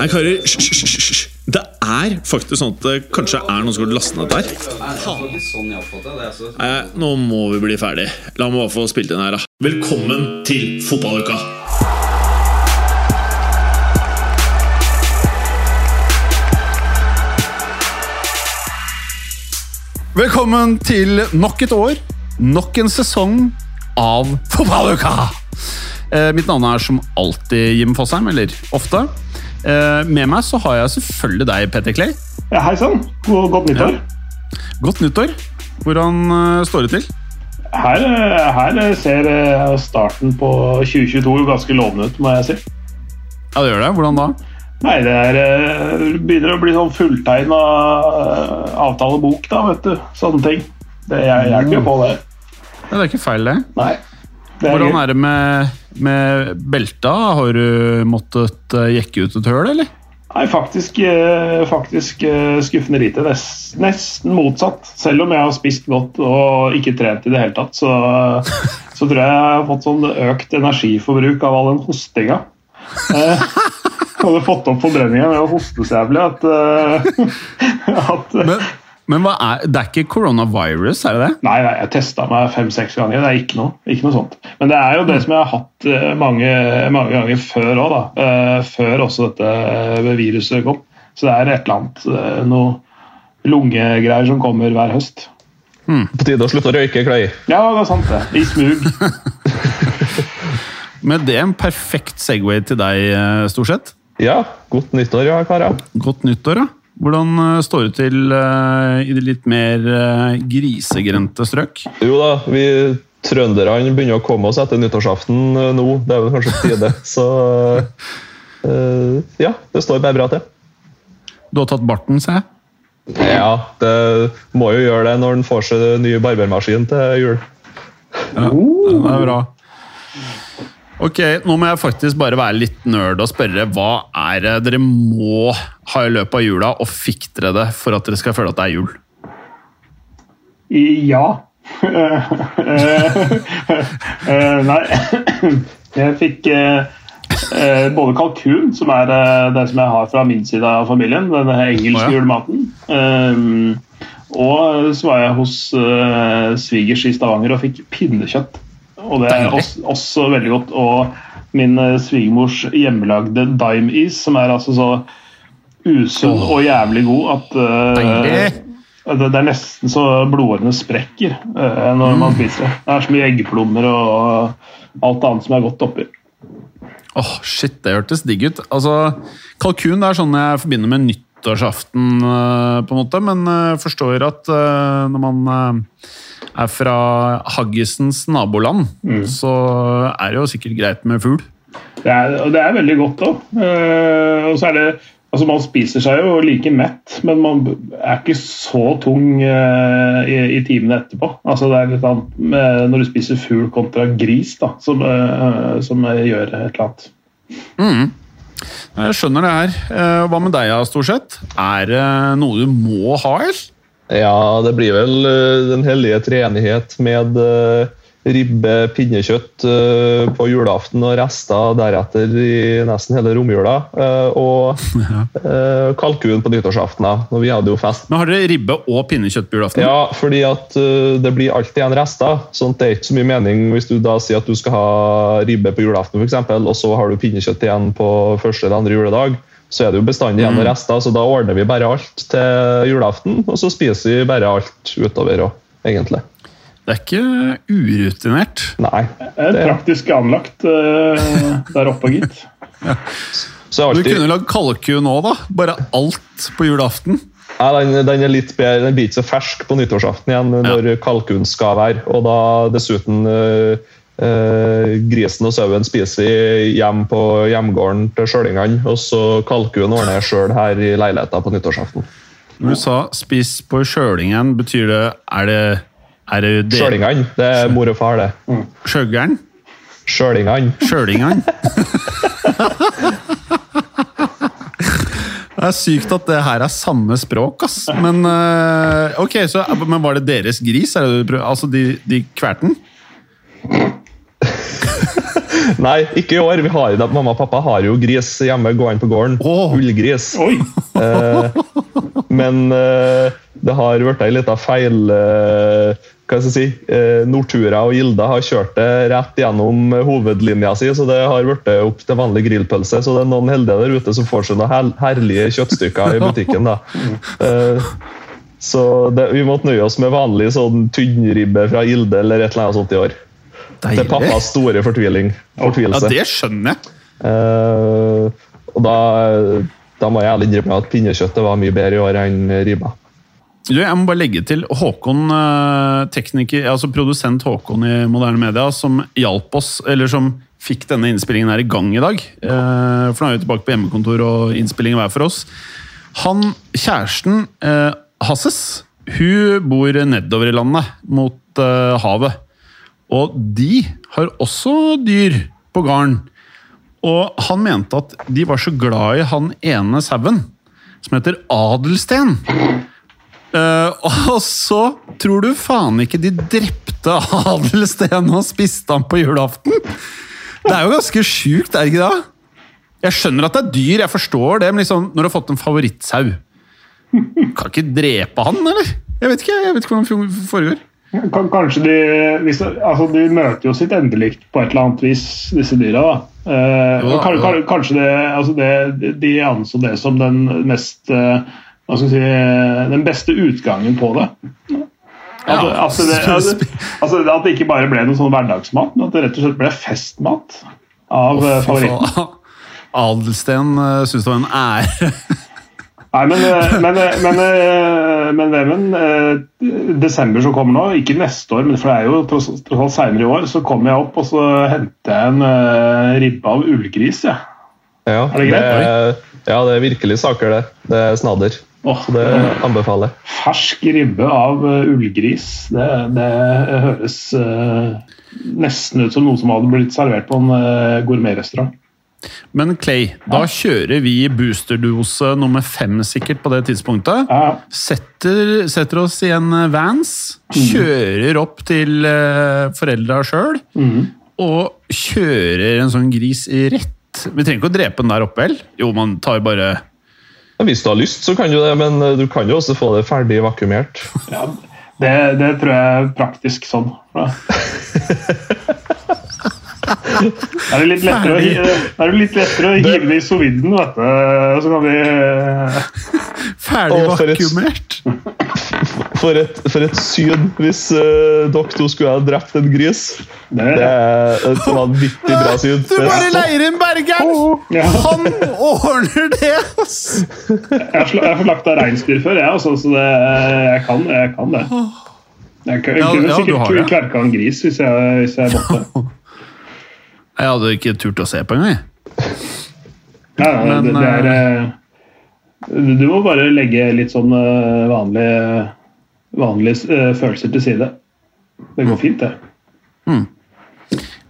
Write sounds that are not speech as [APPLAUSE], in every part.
Hei, karer. Hysj. Det er faktisk sånn at det kanskje er noen som har lastet ned der. Nei, nå må vi bli ferdig. La meg bare få spilt inn her, da. Velkommen til fotballuka! Velkommen til nok et år, nok en sesong av Fotballuka! Eh, mitt navn er som alltid Jim Fosheim, eller ofte. Eh, med meg så har jeg selvfølgelig deg, Petter Clay. Ja, Hei sann, God- godt nyttår. Godt nyttår. Hvordan eh, står det til? Her, eh, her ser starten på 2022 ganske lovende ut, må jeg si. Ja, det gjør det. Hvordan da? Nei, det er, begynner å bli sånn fulltegna avtalebok, da, vet du. Sånne ting. Det jeg hjelper jo på, det. Ja, det er ikke feil, det. Nei. Hvordan er det med, med belta? Har du måttet eh, jekke ut et høl, eller? Nei, faktisk, eh, faktisk eh, skuffende lite. Nest, nesten motsatt. Selv om jeg har spist godt og ikke trent i det hele tatt, så, [LAUGHS] så tror jeg jeg har fått sånn økt energiforbruk av all den hostinga. Eh, [LAUGHS] hadde fått opp forbrenninga med å hoste så jævlig at, [LAUGHS] at Men, men hva er, det er ikke coronavirus, er det det? Nei, nei, jeg testa meg fem-seks ganger. Det er ikke noe, ikke noe sånt. Men det er jo det som jeg har hatt eh, mange, mange ganger før òg, da. Eh, Før også dette viruset kom. Så det er et eller annet eh, noe lungegreier som kommer hver høst. På tide å slutte å røyke, Kløy. Ja, det er sant, det. I smug. [LAUGHS] Men det er en perfekt Segway til deg, eh, stort sett. Ja, godt nyttår, ja, karer. Godt nyttår, da. Hvordan eh, står det til eh, i de litt mer eh, grisegrendte strøk? Jo da, vi trønderne begynner å komme oss etter nyttårsaften nå. Det er vel kanskje på tide. [LAUGHS] Så ja, det står bare bra til. Du har tatt barten, ser jeg. Ja, det må jo gjøre det når en får seg ny barbermaskin til jul. Ja, det er bra. Ok, Nå må jeg faktisk bare være litt nerd og spørre. Hva er det dere må ha i løpet av jula, og fikk dere det for at dere skal føle at det er jul? Ja. [LAUGHS] Eh, eh, Nei. [COUGHS] Jeg fikk eh, både kalkun, som er det som jeg har fra min side av familien, den engelske julematen. Eh, og så var jeg hos svigers i Stavanger og fikk pinnekjøtt. Og det er også, også veldig godt. Og min eh, svigermors hjemmelagde dime-is, som er altså så usunn og jævlig god at uh, det, det er nesten så blodårene sprekker uh, når Mm. man spiser det. Det er så mye eggeplommer og alt annet som er godt oppi. Åh, shit, det hørtes digg ut. Altså, Kalkun er sånn jeg forbinder med nyttårsaften, uh, på en måte, men forstår at når man er fra haggisens naboland, Mm. så er det jo sikkert greit med fugl. Det er, og det er veldig godt òg. og så er det Altså, man spiser seg jo like mett, men man er ikke så tung eh, i, i timene etterpå. Altså, det er litt annet med, når du spiser fugl kontra gris, da, som, eh, som gjør et eller annet. Jeg skjønner det her. Eh, Hva med deg, stort sett? Er det noe du må ha, eller? Ja, det blir vel eh, den hellige treenighet med eh, ribbe, pinnekjøtt eh, på julaften og rester deretter i nesten hele romjula. Og [LAUGHS] kalkun på nyttårsaften. Og vi hadde jo fest Men Har dere ribbe og pinnekjøtt på julaften? Ja, fordi at det blir alltid igjen rester. sånn at Det er ikke så mye mening hvis du da sier at du skal ha ribbe på julaften, eksempel, og så har du pinnekjøtt igjen på første eller andre juledag. Så er det jo bestandig igjen noen rester, så da ordner vi bare alt til julaften. Og så spiser vi bare alt utover òg, egentlig. Det er ikke urutinert. Nei. Det er praktisk anlagt eh, der oppe, gitt. [LAUGHS] så alltid... Du kunne lagd kalkun òg, da. Bare alt på julaften. ja, den, den er litt bedre, den blir ikke så fersk på nyttårsaften igjen når kalkun skal være. Og da dessuten uh, grisen og sauen spiser hjem på hjemgården til sjølingene. Og så kalkun ordner jeg sjøl her i leiligheta på nyttårsaften. Når du sa 'spis på sjølingen', betyr det Er det, er det det? Sjølingene, det er mor og far, det. Sjøgeren? Sjølingene. Sjølingene? [LAUGHS] Det er sykt at det her er samme språk, ass. Men, eh, ok, så, men var det deres gris? Altså, de, de kverten? [LAUGHS] Nei, ikke i år. Vi har, mamma og pappa har jo gris hjemme gående på gården. Oh. Ullgris. [LAUGHS] Eh, men eh, det har blitt ei lita feil eh, hva skal jeg si, eh, Nortura og Gilda har kjørt det rett gjennom hovedlinja si, så det har blitt opp til vanlig grillpølse. Så det er noen heldige der ute som får seg noen her herlige kjøttstykker i [LAUGHS] butikken. da. Eh, så det, vi måtte nøye oss med vanlig sånn tynnribbe fra Gilde eller et eller annet sånt i år. Til Deilig. pappas store fortviling, Ja, det skjønner jeg. Uh, og da, da må jeg ærlig innrømme at pinnekjøttet var mye bedre i år enn ribba. Du, jeg må bare legge til Håkon, eh, tekniker, altså produsent Håkon i Moderne Media, som hjalp oss, eller som fikk denne innspillingen her i gang i dag. Eh, For nå er vi tilbake på hjemmekontor og innspilling hver for oss. Han, kjæresten eh, Hasses, hun bor nedover i landet, mot havet. Og de har også dyr på gården. Og han mente at de var så glad i han ene sauen, som heter Adelsten. Uh, og så tror du faen ikke de drepte Adelsten og spiste han på julaften? Det er jo ganske sjukt, er det ikke det? Jeg skjønner at det er dyr, jeg forstår det, men liksom, når du har fått en favorittsau Kan ikke drepe han, eller? Jeg vet ikke jeg vet ikke hvordan det foregår. Kan- Kanskje de hvis, altså De møter jo sitt endelikt på et eller annet vis, disse dyra. da. Eh, ja, kan- kan- kanskje det, altså det, De anså det som den mest eh, hva skal si, eh, Den beste utgangen på det. At, Ja. at, det, [LAUGHS] at, altså, at det ikke bare ble noe sånn hverdagsmat, men at det rett og slett ble festmat av oh, favoritten. Adelsten uh, syntes det var en ære. [LAUGHS] Nei, men, eh, men, eh, men, eh, men eh, desember som kommer nå, ikke neste år, men for det er jo tross alt seinere i år, så kommer jeg opp og så henter jeg en ribbe av ullgris. Ja. Ja, Er det greit? Det, ja, det er virkelig saker, det. Det er snadder. Oh, Så det anbefaler jeg. fersk ribbe av ullgris, det, det høres uh, nesten ut som noe som hadde blitt servert på en uh, gourmetrestaurant. Men Clay, da kjører vi boosterdose nummer fem sikkert på det tidspunktet. Ja, Setter, setter oss i en eh, vans, kjører opp til uh, foreldra sjøl, og kjører en sånn gris rett Vi trenger ikke å drepe den der oppe, vel? Jo, man tar bare Ja, Hvis du har lyst, så kan du det, men eh, du kan jo også få det ferdig vakuumert. ja, det, det tror jeg er praktisk sånn. [LAUGHS] [LAUGHS] Ja. [LAUGHS] Da er det litt lettere å, er det litt lettere å hive det i soviden, vet du. Og så kan vi eh, [LAUGHS] ferdig vakuumert. [LAUGHS] For et, for et syn hvis uh, dere to skulle ha drept en gris. det, Det er et vanvittig bra syn. Du bare leier inn Bergeren! ja. Han ordner det! ass! Jeg har sla- jeg har forlagt av reinsdyr før, jeg, altså, så det, jeg, kan, jeg kan det. Jeg, kan- Ja, kunne ja, sikkert det. kverka en gris hvis jeg, hvis jeg måtte. Jeg hadde ikke turt å se på engang. jeg. Ja, Men, det, det er, eh, du må bare legge litt sånn eh, vanlige, vanlige eh, følelser til side. Det går fint, det.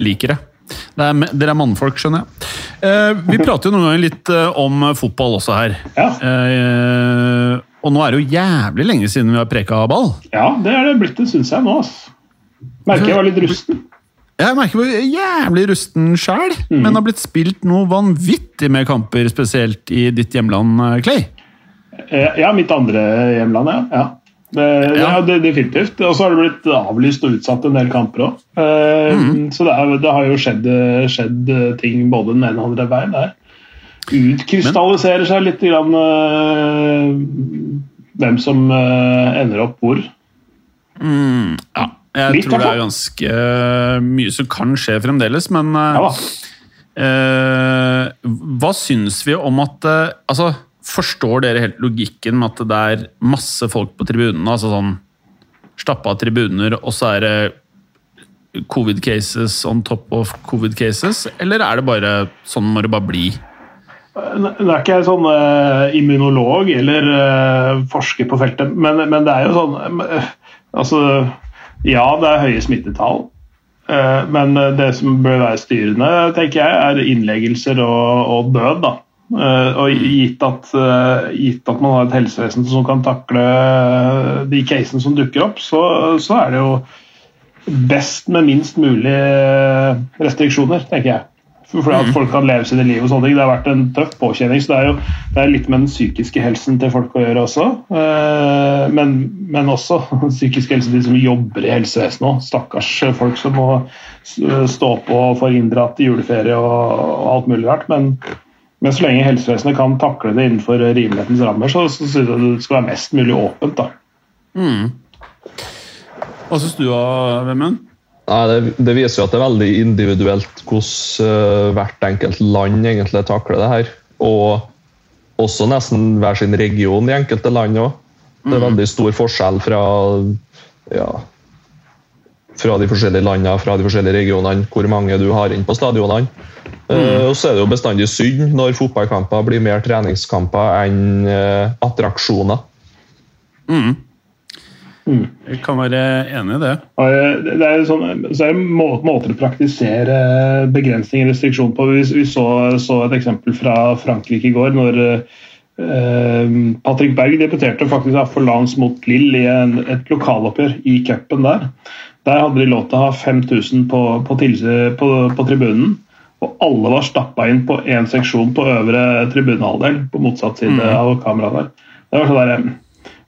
Liker det. det er, dere er mannfolk, skjønner jeg. Eh, vi [LAUGHS] prater jo noen ganger litt eh, om fotball også her. Ja, Eh, og nå er det jo jævlig lenge siden vi har preka ball. ja det er det blitt det, syns jeg nå. ass. Merker jeg var litt rusten. Jeg merker hvor jævlig rusten sjæl, Mm. men har blitt spilt noe vanvittig med kamper, spesielt i ditt hjemland, eh, Clay. Eh, Ja, mitt andre hjemland, ja. ja. Det, Ja. ja. definitivt. Og så har det blitt avlyst og utsatt en del kamper òg. Så det, er, det har jo skjedd, skjedd ting både den ene og den andre veien der. Utkrystalliserer seg litt grann, øh, hvem som øh, ender opp hvor. Ja, jeg Litt, tror det er ganske uh, mye som kan skje fremdeles, men uh, eh, hva syns vi om at Altså, forstår dere helt logikken med at det er masse folk på tribunene? Altså sånn Stappa tribuner, og så er det covid-cases on top of covid-cases? Eller er det bare sånn må det bare bli? Nå er ikke jeg sånn immunolog eller forsker på feltet, men, men det er jo sånn Altså, ja, det er høye smittetall. eh, men det som bør være styrende, tenker jeg, er innleggelser og, og død. da. Eh, og gitt at, eh, gitt at man har et helsevesen som kan takle de casene som dukker opp, så, så er det jo best med minst mulig eh, restriksjoner, tenker jeg. For at folk kan leve sine liv og sånne ting. Det har vært en tøff påkjenning. så Det er jo det er litt med den psykiske helsen til folk å gjøre også. Eh, men, men også [LAUGHS] psykisk helse de som jobber i helsevesenet òg. Stakkars folk som må stå på og få inndratt juleferie og, og alt mulig rart. Men, men, så lenge helsevesenet kan takle det innenfor rimelighetens rammer, så, så synes jeg det skal være mest mulig åpent. da. Mm. Hva syns du, Vemund? Nei, det, det, viser jo at det er veldig individuelt hvordan uh, hvert enkelt land egentlig takler det her. Og også nesten hver sin region i enkelte land òg. Det er mm. veldig stor forskjell fra, ja, fra de forskjellige landene, fra de forskjellige regionene, hvor mange du har inn på stadionene. Mm. Uh, og så er det jo bestandig synd når fotballkamper blir mer treningskamper enn uh, attraksjoner. Mm. Mm. Jeg kan være enig i det. Det er, sånn, så er det måter å praktisere begrensning og restriksjon på. Vi, vi så, så, et eksempel fra Frankrike i går. når eh, Patrick Berg debuterte faktisk for Forlans mot Lill i en, et lokaloppgjør i cupen der. Der hadde de lov til å ha 5000 på, på, på, på tribunen. Og alle var stappa inn på én seksjon på øvre tribunehalvdel, på motsatt side mm. av kameraet der. Det var sånn der,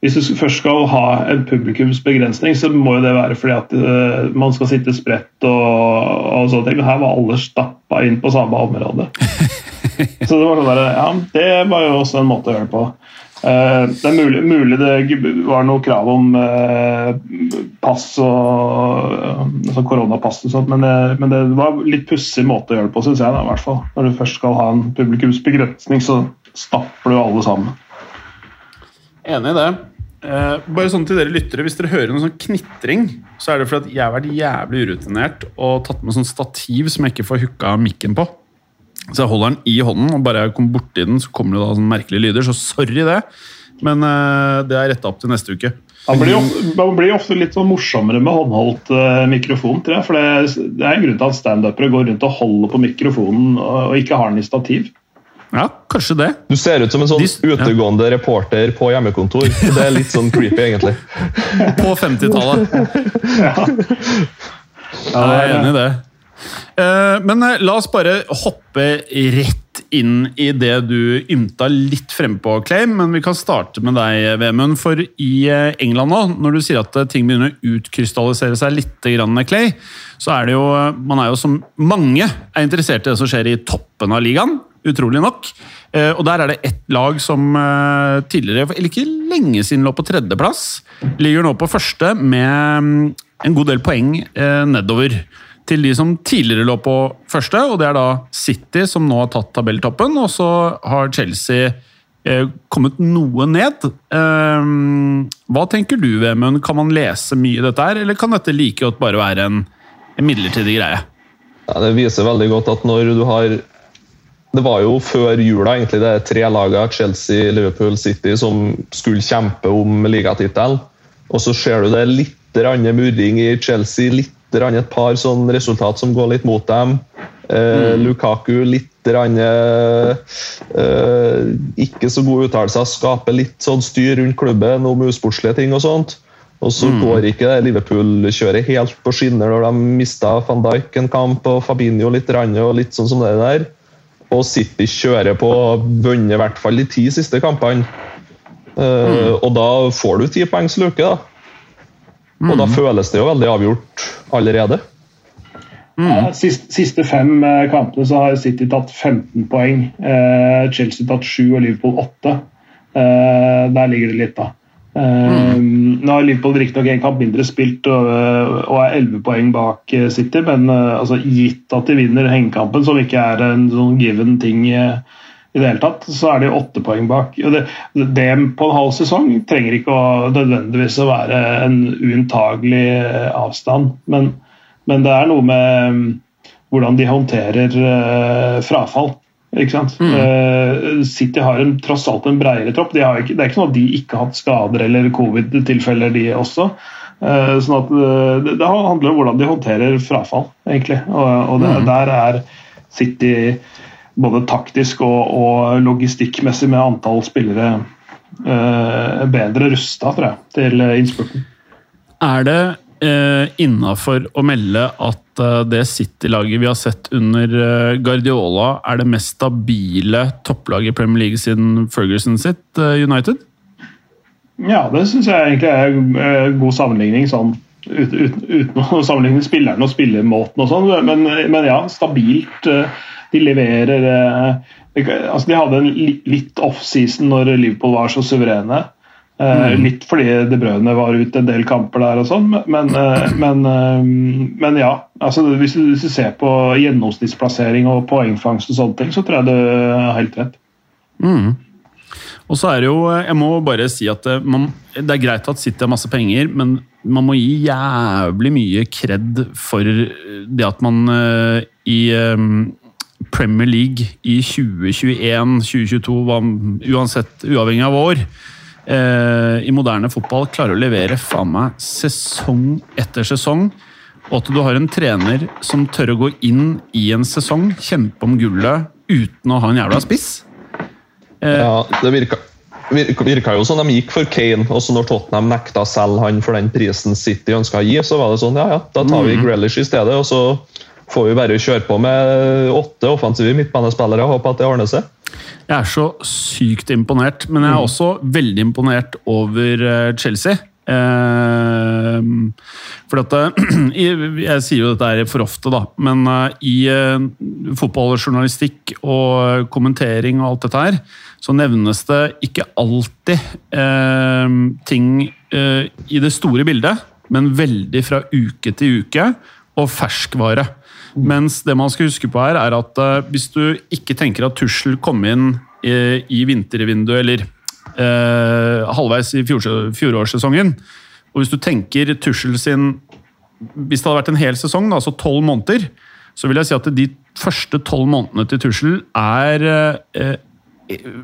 hvis du først skal ha en publikumsbegrensning, så må jo det være fordi at uh, man skal sitte spredt og, og sånne ting. Her var alle stappa inn på samme område. [LAUGHS] så det var sånn der, ja, det var jo også en måte å gjøre det på. Uh, det er mulig, mulig, det var noe krav om uh, pass og altså koronapass og sånt, men det, men det var litt pussig måte å gjøre det på, syns jeg. Da, i hvert fall. Når du først skal ha en publikumsbegrensning, så stapper du alle sammen. Enig i det. Uh, bare sånn til dere lyttere, Hvis dere hører noe sånn knitring, så er det fordi at jeg har vært jævlig urutinert og tatt med sånn stativ som jeg ikke får hooka mikken på. Så jeg holder den i hånden, og bare jeg kommer borti den, så kommer det da sånne merkelige lyder. Så sorry det, men uh, det er retta opp til neste uke. Man blir, ofte, man blir ofte litt sånn morsommere med håndholdt uh, mikrofon. tror jeg, for det, det er en grunn til at standupere går rundt og holder på mikrofonen og, og ikke har den i stativ. Ja, kanskje det. Du ser ut som en sånn De, utegående ja. reporter på hjemmekontor. Det er litt sånn creepy, egentlig. [LAUGHS] På 50-tallet. [LAUGHS] ja. ja, jeg er enig i det. Eh, men eh, la oss bare hoppe rett inn i det du ymta litt frempå, Claim. Men vi kan starte med deg, Vemund. For i eh, England nå, når du sier at ting begynner å utkrystallisere seg litt, Clay, så er det jo Man er jo som mange er interessert i det som skjer i toppen av ligaen utrolig nok. Eh, og der er det ett lag som eh, tidligere, eller ikke lenge siden, lå på tredjeplass. Ligger nå på første med mm, en god del poeng eh, nedover. Til de som tidligere lå på første, og det er da City, som nå har tatt tabelltoppen. Og så har Chelsea kommet noe ned. Hva tenker du, Vemund? Kan man lese mye i dette her, eller kan dette like godt bare være en, midlertidig greie? Ja, det viser veldig godt at når du har det var jo før jula egentlig det er tre lagene, Chelsea, Liverpool, City, som skulle kjempe om ligatittelen. Og så ser du det litt murring i Chelsea, litt et par sånn resultat som går litt mot dem. Eh, mm. Lukaku litt rann, eh, ikke så gode uttalelser, skaper litt sånn styr rundt klubben om usportslige ting og sånt. Og så mm. går ikke det Liverpool-kjøret helt på skinner når de mista van Dijk en kamp og Fabinho litt, rann, og litt sånn som det der og City kjører på vunnet i hvert fall de ti siste kampene. Uh, Og da får du ti poengs luke, da. Og da mm. føles det jo veldig avgjort allerede. Mm. Siste, siste, fem eh, kampene så har City tatt 15 poeng. Uh, Chelsea tatt 7 og Liverpool 8. Uh, der ligger det litt, da. Mm. Nå har Liverpool riktignok én kamp mindre spilt og, og, er 11 poeng bak eh, City, men uh, altså, gitt at de vinner hengekampen, som ikke er en sånn given ting uh, i det hele tatt, så er de åtte poeng bak. Det, det, på en halv sesong trenger ikke å, nødvendigvis å være en uuntagelig avstand, men, men, det er noe med um, hvordan de håndterer frafall. Ikke sant? Mm. Uh, City har en, tross alt en bredere tropp. De ikke, det er ikke sånn at de ikke har hatt skader eller covid-tilfeller, de også. Uh, sånn at uh, det, det, handler om hvordan de håndterer frafall, egentlig. Og, og det, mm. der er City både taktisk og, og logistikkmessig med antall spillere bedre rusta, tror jeg, til innspurten. Er det eh, innafor å melde at eh, det City-laget vi har sett under eh, Guardiola, er det mest stabile topplaget i Premier League siden Ferguson sitt, eh, United? Ja, det syns jeg egentlig er eh, god sammenligning. sånn Uten, uten, å sammenligne spillerne og spillemåten og sånn, men, men ja, stabilt. eh, De leverer eh, altså De hadde en li- litt offseason når Liverpool var så suverene. Eh, Litt fordi De Brødene var ute en del kamper der og sånn, men, eh, men, eh, men ja. altså hvis du, hvis du ser på gjennomsnittsplassering og poengfangst og sånne ting, så tror jeg du har helt rett. Og så er det jo, jeg må bare si at man, det er greit at City har masse penger, men man må gi jævlig mye kred for det at man i Premier League i 2021-2022, uansett uavhengig av år, eh, i moderne fotball klarer å levere faen meg sesong etter sesong. Og at du har en trener som tør å gå inn i en sesong, kjempe om gullet uten å ha en jævla spiss. Ja, det virka, virka, virka jo sånn de gikk for Kane, og så når Tottenham nekta å selge han for den prisen City ønska å gi, så var det sånn ja ja, da tar vi Grealish i stedet, og så får vi bare kjøre på med åtte offensive midtbanespillere og håpe at det ordner seg. Jeg er så sykt imponert, men jeg er også veldig imponert over eh, Chelsea. Eh, for at eh, [CLEARS THROAT] Jeg sier jo dette her for ofte, da, men eh, i eh, fotballjournalistikk og kommentering og alt dette her, så nevnes det ikke alltid eh, ting eh, i det store bildet, men veldig fra uke til uke, og ferskvare. Mens det man skal huske på her, er at uh, hvis du ikke tenker at Tussel kom inn i, i vintervinduet, eller uh, halvveis i fjor, fjorårssesongen, og hvis du tenker Tussel sin Hvis det hadde vært en hel sesong, da, altså tolv måneder, så vil jeg si at de første tolv månedene til Tussel er uh,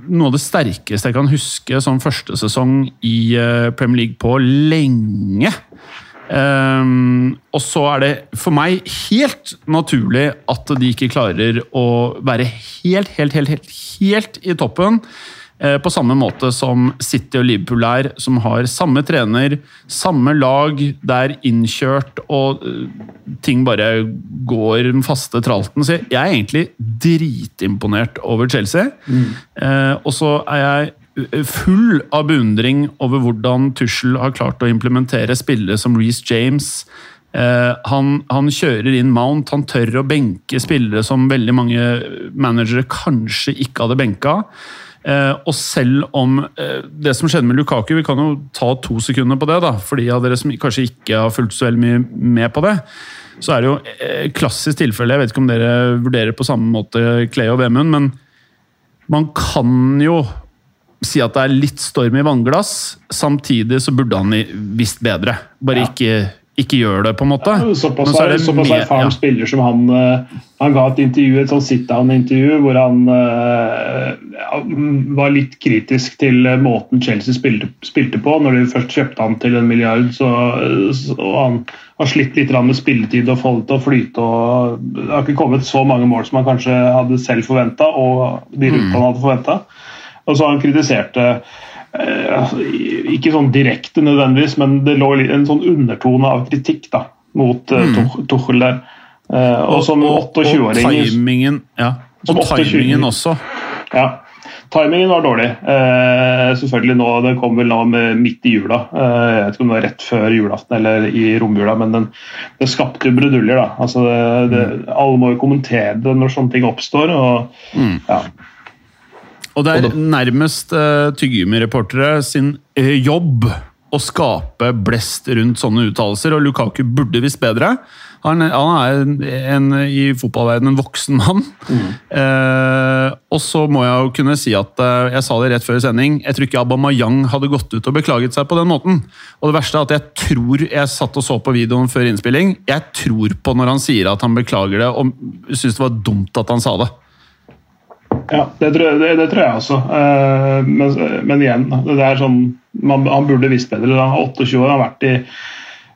noe av det sterkeste jeg kan huske som første sesong i Premier League på lenge. Ehm, og så er det for meg helt naturlig at de ikke klarer å være helt, helt, helt, helt, helt i toppen. eh, På samme måte som City og Liverpool er, som har samme trener, samme lag, det er innkjørt og eh, ting bare går den faste tralten. Så jeg er egentlig dritimponert over Chelsea. Eh, og så er jeg full av beundring over hvordan Tussel har klart å implementere spillere som Reece James. Eh, han, han kjører inn Mount, han tør å benke spillere som veldig mange managere kanskje ikke hadde benka. Eh, og selv om eh, det som skjedde med Lukaku Vi kan jo ta to sekunder på det, da, for de av dere som kanskje ikke har fulgt så veldig mye med på det. Så er det jo klassisk tilfelle, jeg vet ikke om dere vurderer på samme måte Clay og Vemund, men man kan jo si at det er litt storm i vannglass. Samtidig så burde han visst bedre. Bare Ja. ikke, ikke gjør det, på en måte. Såpass, Men så er såpass mer- erfaren ja. spiller som han eh, Han ga et intervju, et sånn sit-down-intervju hvor han eh, ja, var litt kritisk til eh, måten Chelsea spilte, spilte på. Når de først kjøpte han til en milliard, så, så han har slitt litt med spilletid og få det til å flyte. og Det har ikke kommet så mange mål som han kanskje hadde selv forventa, og de rundt han hadde forventa. Og så har han kritiserte eh, altså, Ikke sånn direkte nødvendigvis, men det lå en sånn undertone av kritikk da, mot mm. Tuchel der. Eh, og som og 28-åring timingen, ja. Og timingen også. ja. Timingen var dårlig. Eh, selvfølgelig nå, Det kom vel nå med midt i jula. Eh, jeg vet ikke om det var rett før julaften eller i romjula, men den, det skapte bruduljer. da. Altså, det, det, alle må jo kommentere det når sånne ting oppstår. og ja. Og det er nærmest uh, tyggegummireportere sin uh, jobb å skape blest rundt sånne uttalelser, og Lukaku burde visst bedre. Han, han er en, en, i fotballverdenen en voksen mann. Eh, og så må jeg jo kunne si at eh, jeg sa det rett før sending, jeg tror ikke Abamayang hadde gått ut og beklaget seg på den måten. Og det verste er at jeg tror Jeg satt og så på videoen før innspilling. Jeg tror på når han sier at han beklager det, og syns det var dumt at han sa det. Ja, det tror, jeg, det, det tror jeg også. Eh, men, men igjen, det er sånn, man, han burde visst bedre. Han er 28 år, han har vært i,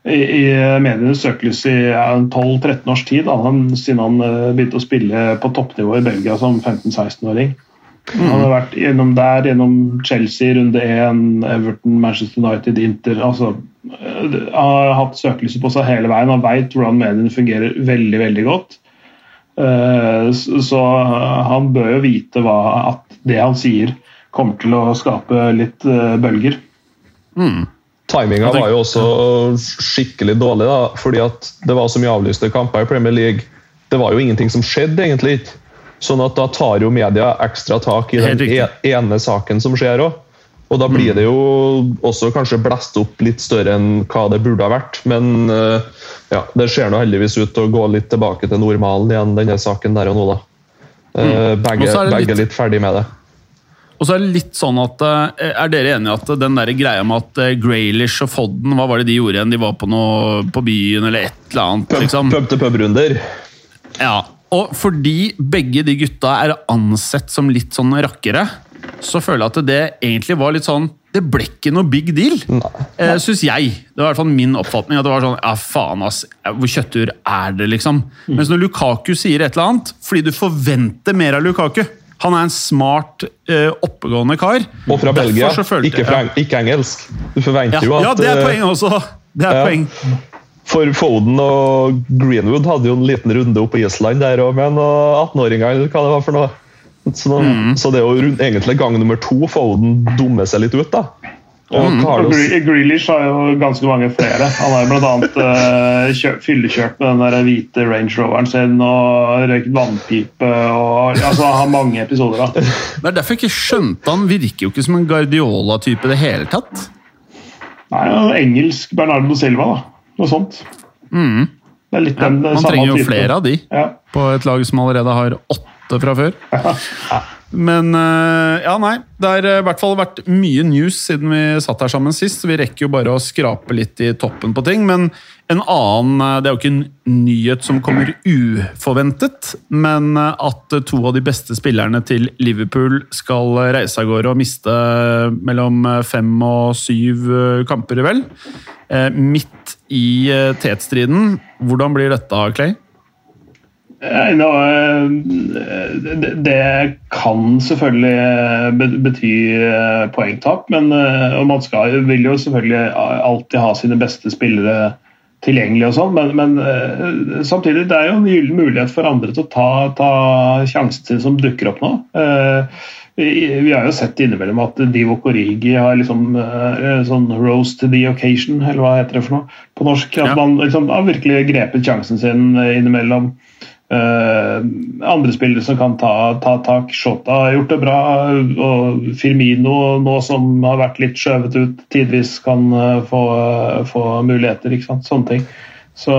i, i medienes søkelys i ja, 12-13 års tid. Da, han, siden han eh, begynte å spille på toppnivå i Belgia som 15-16-åring. Han har vært gjennom der, gjennom Chelsea, runde 1, Everton, Manchester United, Inter. altså øh, Han har hatt søkelyset på seg hele veien. Han veit hvordan mediene fungerer veldig, veldig godt. Eh, Så så han bør jo vite hva, at det han sier, kommer til å skape litt bølger. bølger. Timinga var jo også skikkelig dårlig, da, fordi at det var så mye avlyste kamper i Premier League. Det var jo ingenting som skjedde, egentlig. Sånn at da tar jo media ekstra tak i den e ene saken som skjer òg. Og da blir det jo også kanskje blest opp litt større enn hva det burde ha vært. Men eh, ja, det ser nå heldigvis ut til å gå litt tilbake til normalen igjen, denne saken der og nå, da. Eh, Begge, er litt- litt ferdig med det. Og så er det litt sånn at, eh, Er dere enige at den der greia med at Graylish og Fodden Hva var det de gjorde igjen? De var på noe på byen eller et eller annet? Liksom. pub til pub-runder. Ja, og fordi begge de gutta er ansett som litt sånn rakkere, så føler jeg at det egentlig var litt sånn Det ble ikke noe big deal, eh, syns jeg. Det var i hvert fall min oppfatning. at det var sånn, ja faen ass, Hvor kjøttur er det, liksom? Mens når Lukaku sier et eller annet, fordi du forventer mer av Lukaku Han er en smart, eh, oppegående kar. Og fra Belgia, ikke, fra, ikke engelsk. Du forventer ja, jo at ja, det er poeng også. Det er ja. poeng. For Foden og Greenwood hadde jo en liten runde opp på Island der òg, med noen 18-åringer, eller hva det var for noe. Så, Mm. så det er jo egentlig gang nummer to Foden dummer seg litt ut, da. Og Mm. Og Gre- Grealish har jo ganske mange flere. Han har jo bl.a. Uh, fyllekjørt med den der hvite Range Roveren sin og røykt vannpipe. og altså Han har mange episoder. da. Det er derfor jeg ikke skjønte han virker jo ikke som en Guardiola-type i det hele tatt. Nei, ja, Engelsk Bernardo Silva, da. Noe sånt. Det er litt Ja, den man samme trenger jo type. flere av de Ja. på et lag som allerede har åtte fra før. [LAUGHS] Men eh, ja, nei. Det har eh, i hvert fall vært mye news siden vi satt her sammen sist, så vi rekker jo bare å skrape litt i toppen på ting. Men en annen eh, Det er jo ikke en nyhet som kommer uforventet, men at to av de beste spillerne til Liverpool skal reise av gårde og miste mellom fem og syv kamper, vel. Midt i tetstriden. Hvordan blir dette, Clay? Eh, det- kan selvfølgelig eh, bety eh, poengtap, men man skal, vil jo selvfølgelig alltid ha sine beste spillere tilgjengelig, og sånn, men, men samtidig det er jo en gyllen mulighet for andre til å ta, ta sjansen sin som dukker opp nå. Vi har jo sett innimellom at Divo Korigi har liksom sånn rose to the occasion, eller hva heter det for noe på norsk. At man liksom har virkelig grepet sjansen sin innimellom. Eh, andre spillere som kan ta, ta tak. Shota har gjort det bra. Og Firmino, nå som har vært litt skjøvet ut tidvis, kan eh, få, få muligheter. ikke sant? Sånne ting. Så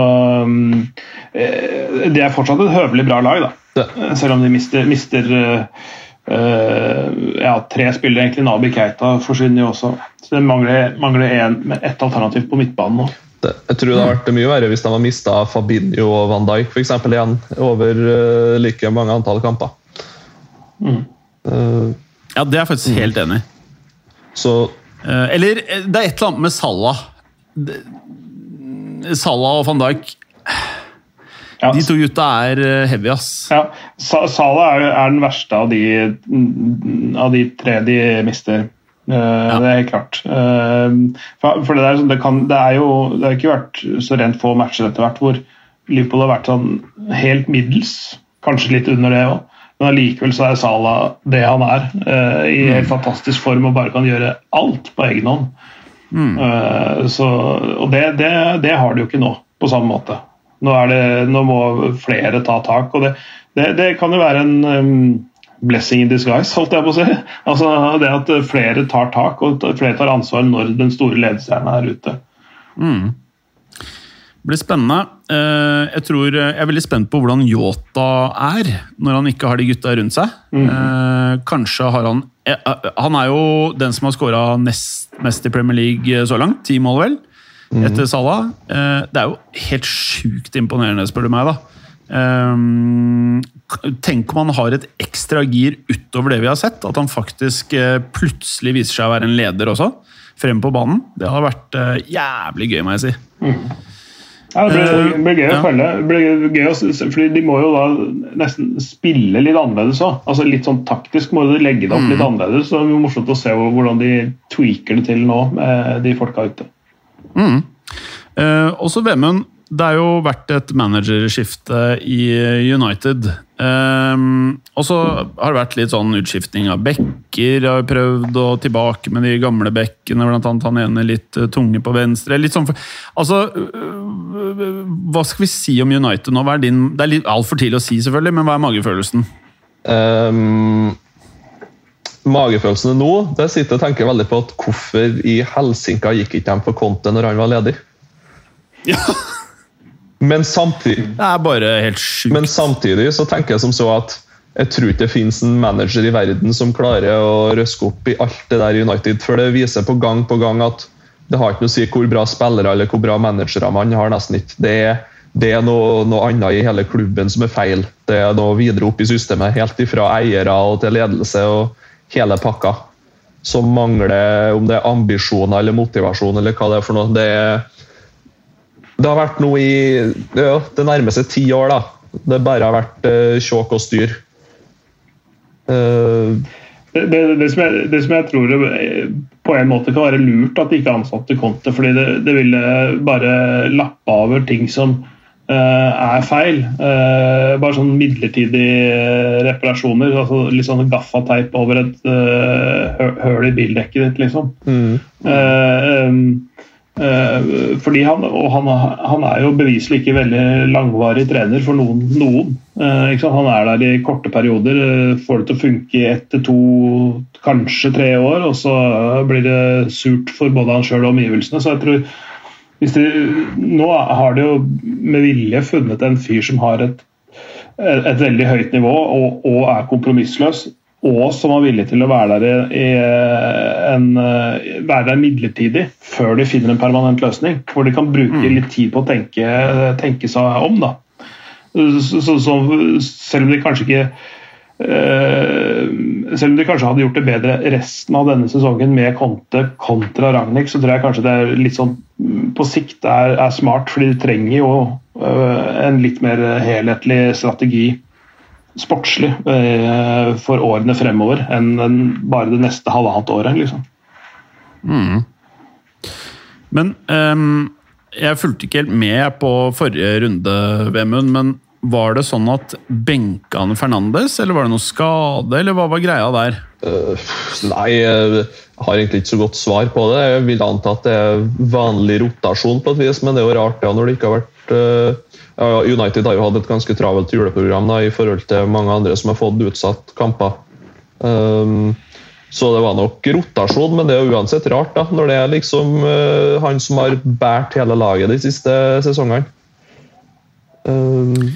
eh, det er fortsatt et høvelig bra lag, da. Eh, Selv om de mister, mister eh, eh, ja, tre spillere, egentlig. Nabi Keita forsvinner jo også. Så det mangler, mangler en, ett alternativ på midtbanen nå. Jeg tror det hadde vært mye verre hvis de hadde mista Fabinho og Van Dijk for eksempel, igjen over eh, like mange antall kamper. Eh, Ja, det er jeg faktisk helt enig i. så Eh, Eller det er et eller annet med Salah. Det- Salah og van Dijk Ja, De to gutta er heavy, ass. Ja, Salah er, er den verste av de, mm, av de tre de mister. Eh, Det er helt klart. Eh, for for det, der, det, kan, det, er jo, det har ikke vært så rent få matcher etter hvert hvor Liverpool har vært sånn helt middels. Kanskje litt under det òg. Men allikevel så er Salah det han er. eh, I helt fantastisk form og bare kan gjøre alt på egen hånd. Mm. så, og det, det, det har de jo ikke nå, på samme måte. Nå, er det, nå må flere ta tak. og Det, det, det kan jo være en um, blessing in disguise, holdt jeg på å si. Altså Det at flere tar tak og flere tar ansvar når den store ledestjerna er ute. Det blir spennende. Eh, Jeg, tror, jeg er veldig spent på hvordan Yota er når han ikke har de gutta rundt seg. Mm. Kanskje har han eh, eh, Han er jo den som har skåra nest mest i Premier League så langt. Ti mål, vel? Etter Salah. Eh, Det er jo helt sjukt imponerende, spør du meg. da. Eh, k- Tenk om han har et ekstra gir utover det vi har sett. At han faktisk eh, plutselig viser seg å være en leder også. Frem på banen. Det har vært eh, jævlig gøy, må jeg si. Ja, det blir, Eh, blir gøy å følge. Det blir gøy å, fordi De må jo da nesten spille litt annerledes òg. Altså litt sånn taktisk må de legge det opp litt annerledes. så Det blir morsomt å se hvordan de tweaker det til nå, med de folka ute. Mm. Eh, også Vemund, det har jo vært et managerskifte i United. Um, og så har det vært litt sånn utskiftning av bekker. Jeg Har jo prøvd å tilbake med de gamle bekkene, blant annet han ene litt eh, tunge på venstre. Litt sånn for, altså, øh, hva skal vi si om United nå? Din, det er litt altfor tidlig å si, selvfølgelig, men hva er magefølelsen? Um, magefølelsen nå det sitter og tenker veldig på at hvorfor i helsinka gikk ikke de på Conte når han var ledig? Ja. [LAUGHS] Men samtidig, Det er bare helt sjukt. men samtidig så tenker jeg som så at jeg tror ikke det finnes en manager i verden som klarer å røske opp i alt det der United, for det viser på gang på gang at det har ikke noe å si hvor bra spillere eller hvor bra managere man har. nesten ikke. Det er, det er noe, noe annet i hele klubben som er feil. Det er noe videre opp i systemet, helt ifra eiere og til ledelse og hele pakka. Som mangler om det er ambisjoner eller motivasjon eller hva det er for noe. Det, er, det har vært noe i ja, det nærmeste ti år, da. Det bare har vært uh, tjåk og styr. Uh, Det, det, det, som jeg, det som jeg tror det, på en måte kan være lurt at de ikke ansatte Conte, fordi det, det ville bare lappe over ting som uh, er feil. Uh, bare sånn midlertidige reparasjoner. altså Litt sånn gaffateip over et høl i bildekket ditt, liksom. mm. Eh, um, eh, fordi han, og han, han er jo beviselig ikke veldig langvarig trener for noen. noen. Eh? Han er der i korte perioder, eh, får det til å funke i ett til to, kanskje tre år, og så blir det surt for både han sjøl og omgivelsene. Så jeg tror de, Nå har de jo med vilje funnet en fyr som har et, et veldig høyt nivå og, og er kompromissløs og som var villig til å være der, i en, eh, være der midlertidig før de finner en permanent løsning. Hvor de kan bruke litt tid på å tenke, tenke seg om. Da. Så, så, så, selv om de kanskje ikke Uh, selv om de kanskje hadde gjort det bedre resten av denne sesongen med Conte kontra Ragnhild, så tror jeg kanskje det er litt sånn mm, på sikt er, er smart, fordi de trenger jo uh, en litt mer helhetlig strategi sportslig eh, for årene fremover enn bare det neste halvannet året. liksom. Men um, jeg fulgte ikke helt med på forrige runde, Vemund. Men var det sånn at benka han Fernandes, eller var det noe skade, eller hva var greia der? Uh, nei, jeg har egentlig ikke så godt svar på det. Jeg vil anta at det er vanlig rotasjon på et vis, men det er jo rart ja, når det ikke har vært eh, ja, United har jo hatt et ganske travelt juleprogram da, i forhold til mange andre som har fått utsatt kamper. Um, så det var nok rotasjon, men det er uansett rart da, når det er liksom uh, han som har båret hele laget de siste sesongene. Um,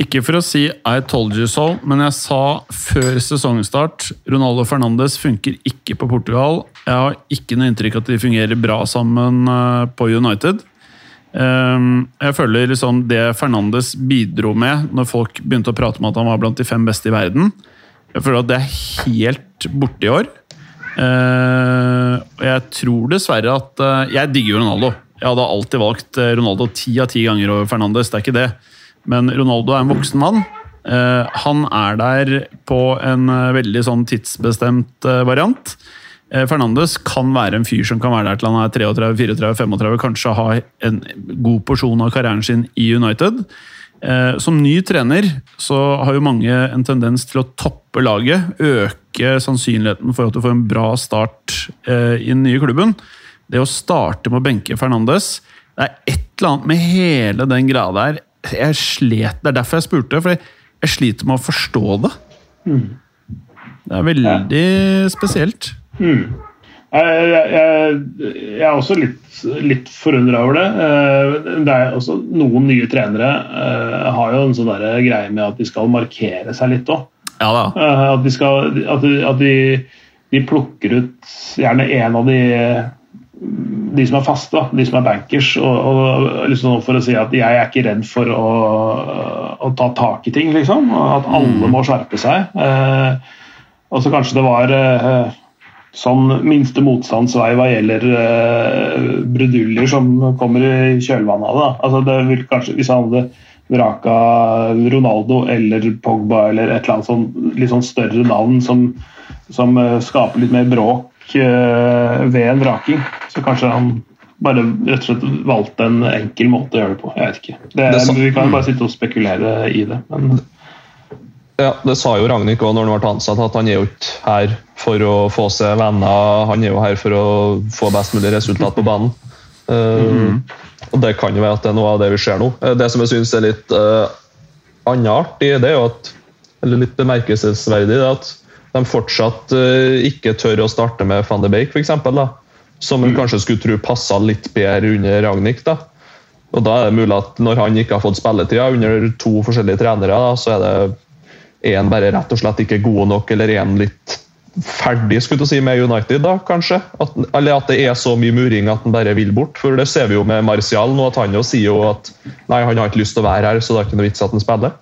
Ikke for å si 'I told you so', men jeg sa før sesongstart Ronaldo Fernandes funker ikke på Portugal. Jeg har ikke noe inntrykk at de fungerer bra sammen eh, på United. Ehm, Jeg føler liksom det Fernandes bidro med når folk begynte å prate om at han var blant de fem beste i verden. Jeg føler at det er helt borte i år. Eh, Og jeg tror dessverre at eh, Jeg digger jo Ronaldo. Jeg hadde alltid valgt eh, Ronaldo ti av ti ganger over Fernandes. Det er ikke det. Men Ronaldo er en voksen mann. Eh, Han er der på en eh, veldig sånn tidsbestemt variant. Eh, Fernandes kan være en fyr som kan være der til han er 33, 34, 35, kanskje ha en god porsjon av karrieren sin i United. Eh, Som ny trener så har jo mange en tendens til å toppe laget, øke sannsynligheten for at du får en bra start eh, i den nye klubben. Det å starte med å benke Fernandes Det er et eller annet med hele den greia der jeg slet, Det er derfor jeg spurte, for jeg, jeg sliter med å forstå det. Det er veldig spesielt. Jeg, jeg, jeg, jeg er også litt, litt forundra over det. Eh, det er også Noen nye trenere eh, har jo en sånn greie med at de skal markere seg litt òg. Ja. At, de, skal, at, de, at de, de plukker ut gjerne en av de de som er faste, de som er bankers, og, og liksom for å si at jeg er ikke redd for å, å ta tak i ting, liksom. At alle må skjerpe seg. Eh, og så kanskje det var eh, sånn minste motstandsvei hva gjelder uh, bruduljer som kommer i kjølvannet av det. Altså det vil kanskje, Hvis han hadde vraka Ronaldo eller Pogba eller et eller annet sånn, litt sånn større navn som, som uh, skaper litt mer bråk uh, ved en vraking, så kanskje han bare rett og slett valgte en enkel måte å gjøre det på. Jeg vet ikke. Det, Det er vi kan bare sitte og spekulere i det. men... Ja, Det sa jo Ragnhild òg når han ble ansatt, at han er jo ikke her for å få seg venner, han er jo her for å få best mulig resultat på banen. Uh, Og Det kan jo være at det er noe av det vi ser nå. Eh, Det som jeg syns er litt uh, annet det er jo at, eller litt bemerkelsesverdig, det er at de fortsatt uh, ikke tør å starte med van de Beek, f.eks. Som en kanskje skulle tro passa litt bedre under Ragnhild. da. Og da er det mulig at når han ikke har fått spilletida under to forskjellige trenere, da, så er det er bare rett og slett ikke god nok, eller er litt ferdig skulle du si, med United, da, kanskje? At, eller at det er så mye muring at han bare vil bort. For det ser vi jo med Martial nå, at han jo sier jo at nei, han har ikke lyst til å være her, så det er ikke noe vits at han spiller.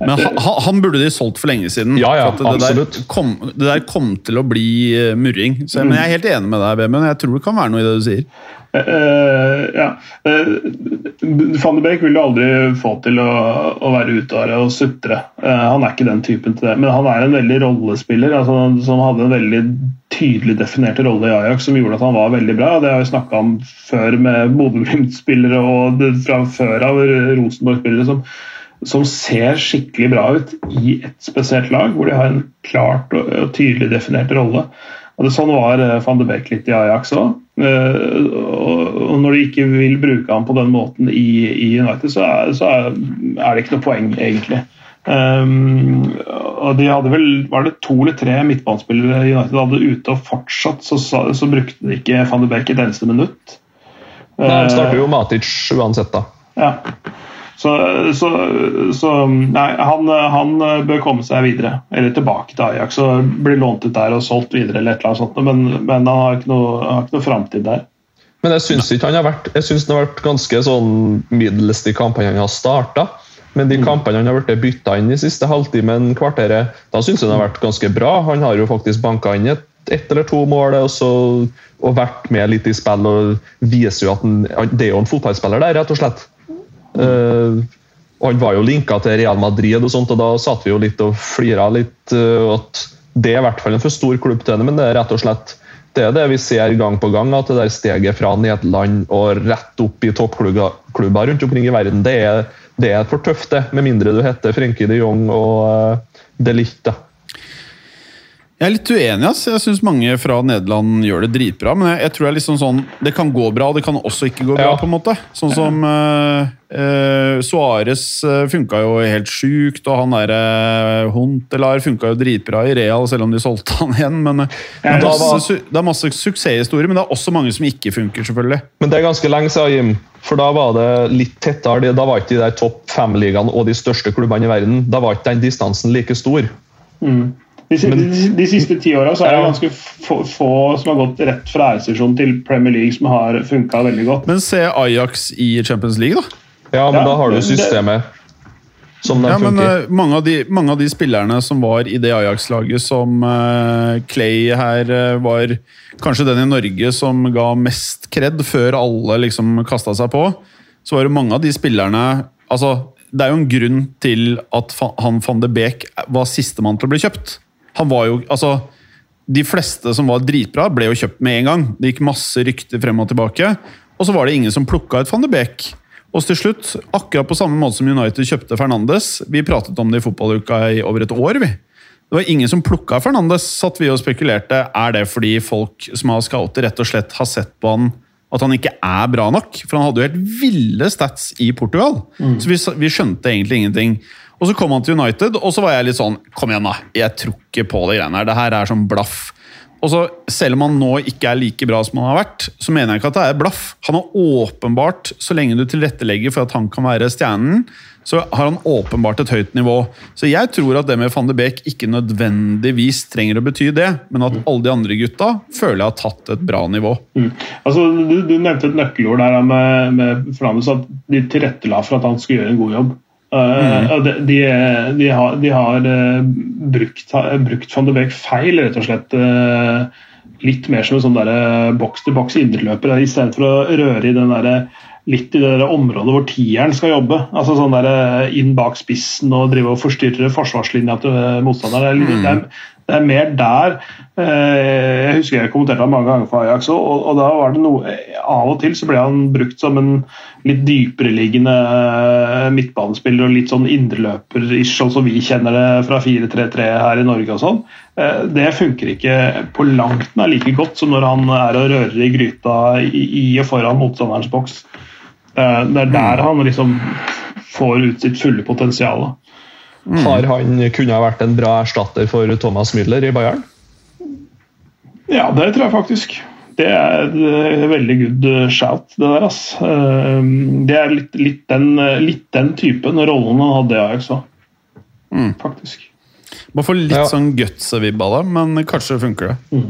Men han, han- burde de solgt for lenge siden. Ja, ja, for at det, der kom, det der kom til å bli eh, murring. Så, Men jeg er helt enig med deg, Vemund. Jeg tror det kan være noe i det du sier. Uh, ja. Uh, Van de Beek vil du aldri få til å, å være ute og sutre. Uh, han er ikke den typen til det. Men han er en veldig rollespiller altså, som hadde en veldig tydelig definert rolle i Ajax som gjorde at han var veldig bra. Det har vi snakka om før med Bodø-Glimt-spillere og det, fra før av Rosenborg-spillere som, som ser skikkelig bra ut i et spesielt lag, hvor de har en klart og, tydelig definert rolle. Og det, sånn var eh, van de Beek litt i Ajax òg. og når de ikke vil bruke ham på den måten i, United, så, er, så det ikke noe poeng, egentlig. Um, og de hadde vel var det to eller tre midtbanespillere United hadde ute, og fortsatt så, så, så brukte de ikke van de Beek et eneste minutt. Nei, De starter jo Matic uansett, da. ja. Så, så, så nei, han, han bør komme seg videre, eller tilbake til Ajax og bli lånt ut der og solgt videre, eller et eller annet sånt, men, men han har ikke noe, har ikke noe framtid der. Men jeg syns ikke han har vært Jeg synes han har vært ganske sånn middels de kampene han har starta. Men de kampene han har blitt bytta inn i siste halvtimen, kvarteret, da syns jeg han har vært ganske bra. Han har jo faktisk banka inn et, ett eller to mål og, så, og vært med litt i spill og viser jo at han, han- det er jo en fotballspiller der, rett og slett. Eh, og Han var jo linka til Real Madrid, og sånt, og da satt vi jo litt og flira litt. Uh, at Det er i hvert fall en for stor klubb til henne, men det er rett og slett det er det vi ser gang på gang. At det der steget fra Nederland og rett opp i toppklubber rundt omkring i verden, det er, det er for tøft, det. Med mindre du heter Frenkie de Jong og uh, de Ligt. da. Jeg er litt uenig. ass. Jeg syns mange fra Nederland gjør det dritbra. Men jeg, jeg tror er liksom sånn, det kan gå bra, og det kan også ikke gå bra. Ja. på en måte. Sånn som uh, Suárez uh, funka jo helt sjukt, og han derre uh, Huntelar funka jo dritbra i Real, selv om de solgte han igjen. Men uh, det, er masse, det er masse suksesshistorier, men det er også mange som ikke funker, selvfølgelig. Men det er ganske lenge siden, Jim. For da var det litt tettere. Da var ikke de der topp fem-ligaene og de største klubbene i verden Da var ikke den distansen like stor. De, de, de siste ti åra er det ganske få, få som har gått rett fra æresdivisjon til Premier League, som har funka veldig godt. Men se Ajax i Champions League, da. Ja, men Ja, da har du men systemet som Ja, men funker. eh, mange, av de, mange av de spillerne som var i det Ajax-laget som uh, Clay her uh, var kanskje den i Norge som ga mest kred før alle liksom kasta seg på, så var det mange av de spillerne altså, Det er jo en grunn til at fa- han van de Beek var sistemann til å bli kjøpt. Han var jo, altså De fleste som var dritbra, ble jo kjøpt med en gang. Det gikk masse rykter frem og tilbake. Og så var det ingen som plukka ut van de Beek. Og til slutt, akkurat på samme måte som United kjøpte Fernandes Vi pratet om det i fotballuka i over et år. vi. Det var ingen som plukka Fernandes, satt vi og spekulerte. Er det fordi folk som har scouter, rett og slett har sett på han at han ikke er bra nok? For han hadde jo helt ville stats i Portugal. Så vi, vi skjønte egentlig ingenting. Og så kom han til United, og så var jeg litt sånn Kom igjen, da. Jeg tror ikke på de greiene her. Det her er sånn blaff. Og så, Selv om han nå ikke er like bra som han har vært, så mener jeg ikke at det er blaff. Han har åpenbart, så lenge du tilrettelegger for at han kan være stjernen, så har han åpenbart et høyt nivå. Så jeg tror at det med van de Beek ikke nødvendigvis trenger å bety det, men at alle de andre gutta føler jeg har tatt et bra nivå. Mm. Altså, du, du nevnte et nøkkelord der med, med Fernandes, at de tilrettela for at han skulle gjøre en god jobb. Eh, og de, de, de har, de har eh, brukt, brukt van de Beek feil, rett og slett. eh, litt mer som en sånn boks-til-boks indreløper, istedenfor å røre i den der, litt i det der området hvor tieren skal jobbe. altså sånn der Inn bak spissen og drive og forstyrre forsvarslinja til motstanderen. Mm. det er, det er mer der. Eh, Jeg husker jeg kommenterte han mange ganger for Ajax òg, og, og da var det noe Av og til så ble han brukt som en litt dypereliggende eh, midtbanespiller og litt sånn indreløper-ish, sånn som vi kjenner det fra 4-3-3 her i Norge og sånn. Eh, Det funker ikke på langt nær like godt som når han er og rører i gryta i og foran motstanderens boks. Det er der han liksom får ut sitt fulle potensial. Har han kunne ha vært en bra erstatter for Thomas Müller i Bayern? Ja, det tror jeg faktisk. Det er et veldig good shout, det der. ass. Eh, Det er litt, litt, den, litt den typen rollen han hadde i Ajax òg, Mm. faktisk. Bare få litt Ja. sånn guts-vibb av det, men kanskje funker det.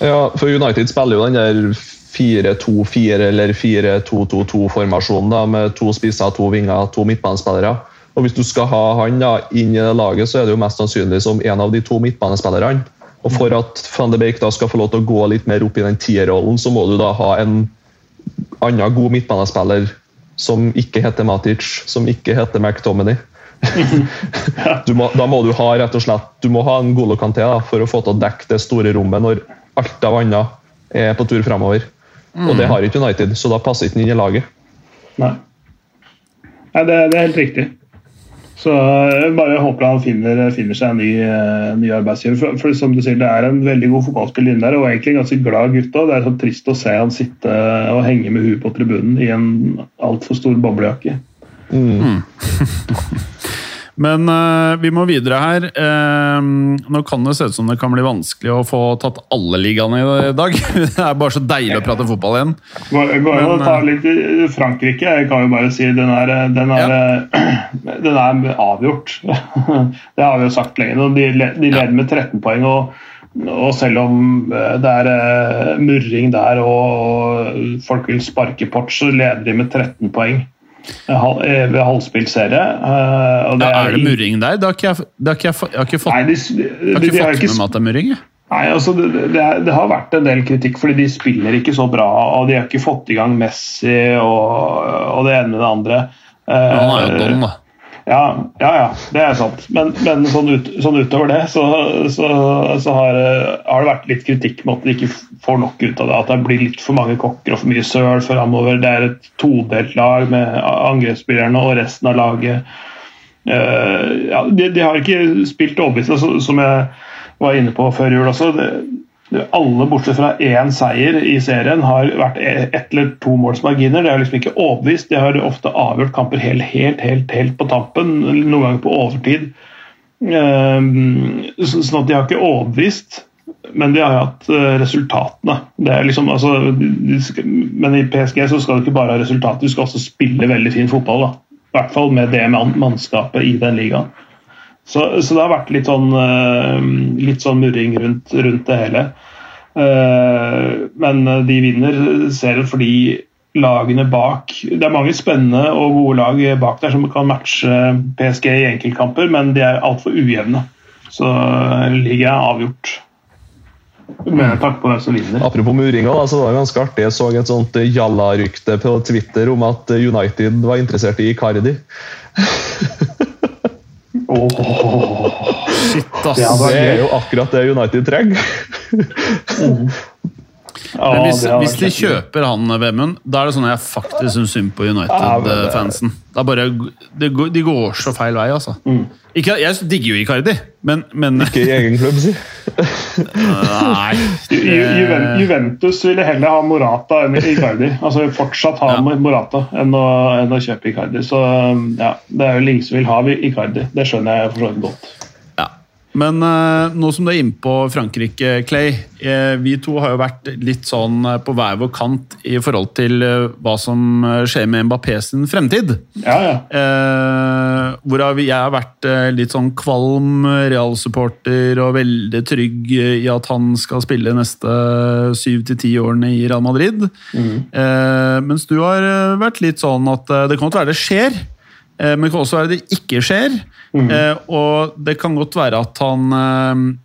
Ja, for United spiller jo den der 4-2-4 eller 4-2-2-2-formasjonen med to spisser, to vinger, to midtbanespillere. Og Hvis du skal ha han da inn i laget, så er det jo mest sannsynlig som en av de to midtbanespillerne. Og For at van de Beek da skal få lov til å gå litt mer opp i den tierrollen, så må du da ha en annen god midtbanespiller som ikke heter Matic, som ikke heter McTominay. [LAUGHS] du må, da må du ha rett og slett Du må ha en Golo Kanté da, for å få til å dekke det store rommet når alt av annet er på tur framover. Og det har ikke United, så da passer ikke den inn i laget. Nei, Nei det, det er helt riktig. Så jeg bare håper han finner, finner seg en ny, uh, ny arbeidsgiver. For, for som du sier, Det er en veldig god fotballspiller inne der, og egentlig en ganske glad gutt. Det er så trist å se han sitte og henge med huet på tribunen i en altfor stor boblejakke. [LAUGHS] Men uh, vi må videre her. Uh, nå kan det se ut som det kan bli vanskelig å få tatt alle ligaene i dag. [LAUGHS] Det er bare så deilig å prate fotball igjen. Går, går Men, å ta litt i Frankrike. Jeg kan jo bare si den er, den er, den er avgjort. [LAUGHS] Det har vi jo sagt lenge. De, de leder med 13 poeng. og og selv om eh, det er eh, murring der og folk vil sparke port, så leder de med 13 poeng eh, ved halvspilt serie. eh, og Ja, er det murring der? Det har ikke jeg, har ikke jeg, har ikke fått, Nei, de, jeg de, har ikke fått med meg at det er murring. Nei, altså det, det, det har vært en del kritikk fordi de spiller ikke så bra. og De har ikke fått i gang Messi og, og det ene med det andre. Men han er jo Eh, don, da. Ja, ja, ja, det er sant. Men, men sånn, ut, sånn utover det så, så, så har, eh, har det vært litt kritikk med at de ikke får nok ut av det. At det blir litt for mange kokker og for mye søl framover. Det er et todelt lag med angrepsspillerne og resten av laget. Uh, ja, de, de har ikke spilt overbevisende, som jeg var inne på før jul også. Det, alle bortsett fra én seier i serien har vært e- ett eller to målsmarginer. Det har liksom ikke overbevist. De har ofte avgjort kamper helt, helt, helt, helt på tampen, noen ganger på overtid. Eh, sånn at de har ikke overbevist. Men de har hatt eh, resultatene. Er liksom, altså, men i PSG så skal du ikke bare ha resultater, du skal også spille veldig fin fotball. da. I hvert fall med det mannskapet i den ligaen. Så, så det har vært litt sånn, eh, litt sånn murring rundt, rundt det hele. Eh, Men de vinner serien fordi lagene bak Det er mange spennende og gode lag bak der som kan matche PSG i enkeltkamper, men de er altfor ujevne. Så ligaen er avgjort. Men takk på hvem som vinner. Apropos muringa, så var ganske artig. Jeg så et sånt eh, jalla-rykte på Twitter om at eh, United var interessert i Icardi. [LAUGHS] Shit, ass. Ja, Det er jo akkurat det United trenger. Ja, Men hvis, hvis de kjøper han, Vemund, da er det sånn at jeg faktisk syns synd på Ja, United-fansen. Det er det de går så feil vei, altså. Ikke, jeg digger jo Icardi, men, men Ikke i egen klubb, si. Nei. Ju- Ju- Juventus ville heller ha Morata enn Icardi. Altså fortsatt ha Ja. Morata enn å, enn å kjøpe Icardi. Så ja, det er jo ingen som vil ha Icardi. Det skjønner jeg for så vidt godt. Men eh, nå som du er inne på Frankrike, Clay. eh, vi to har jo vært litt sånn eh, på hver vår kant i forhold til eh, hva som eh, skjer med Mbappé sin fremtid. Ja, ja. Eh, hvorav jeg har vært litt sånn kvalm Real-supporter og veldig trygg i at han skal spille neste syv til ti årene i Real Madrid. Eh, mens du har vært litt sånn at det kan godt være det skjer, Men det kan også være det ikke skjer. Mm. og det kan godt være at han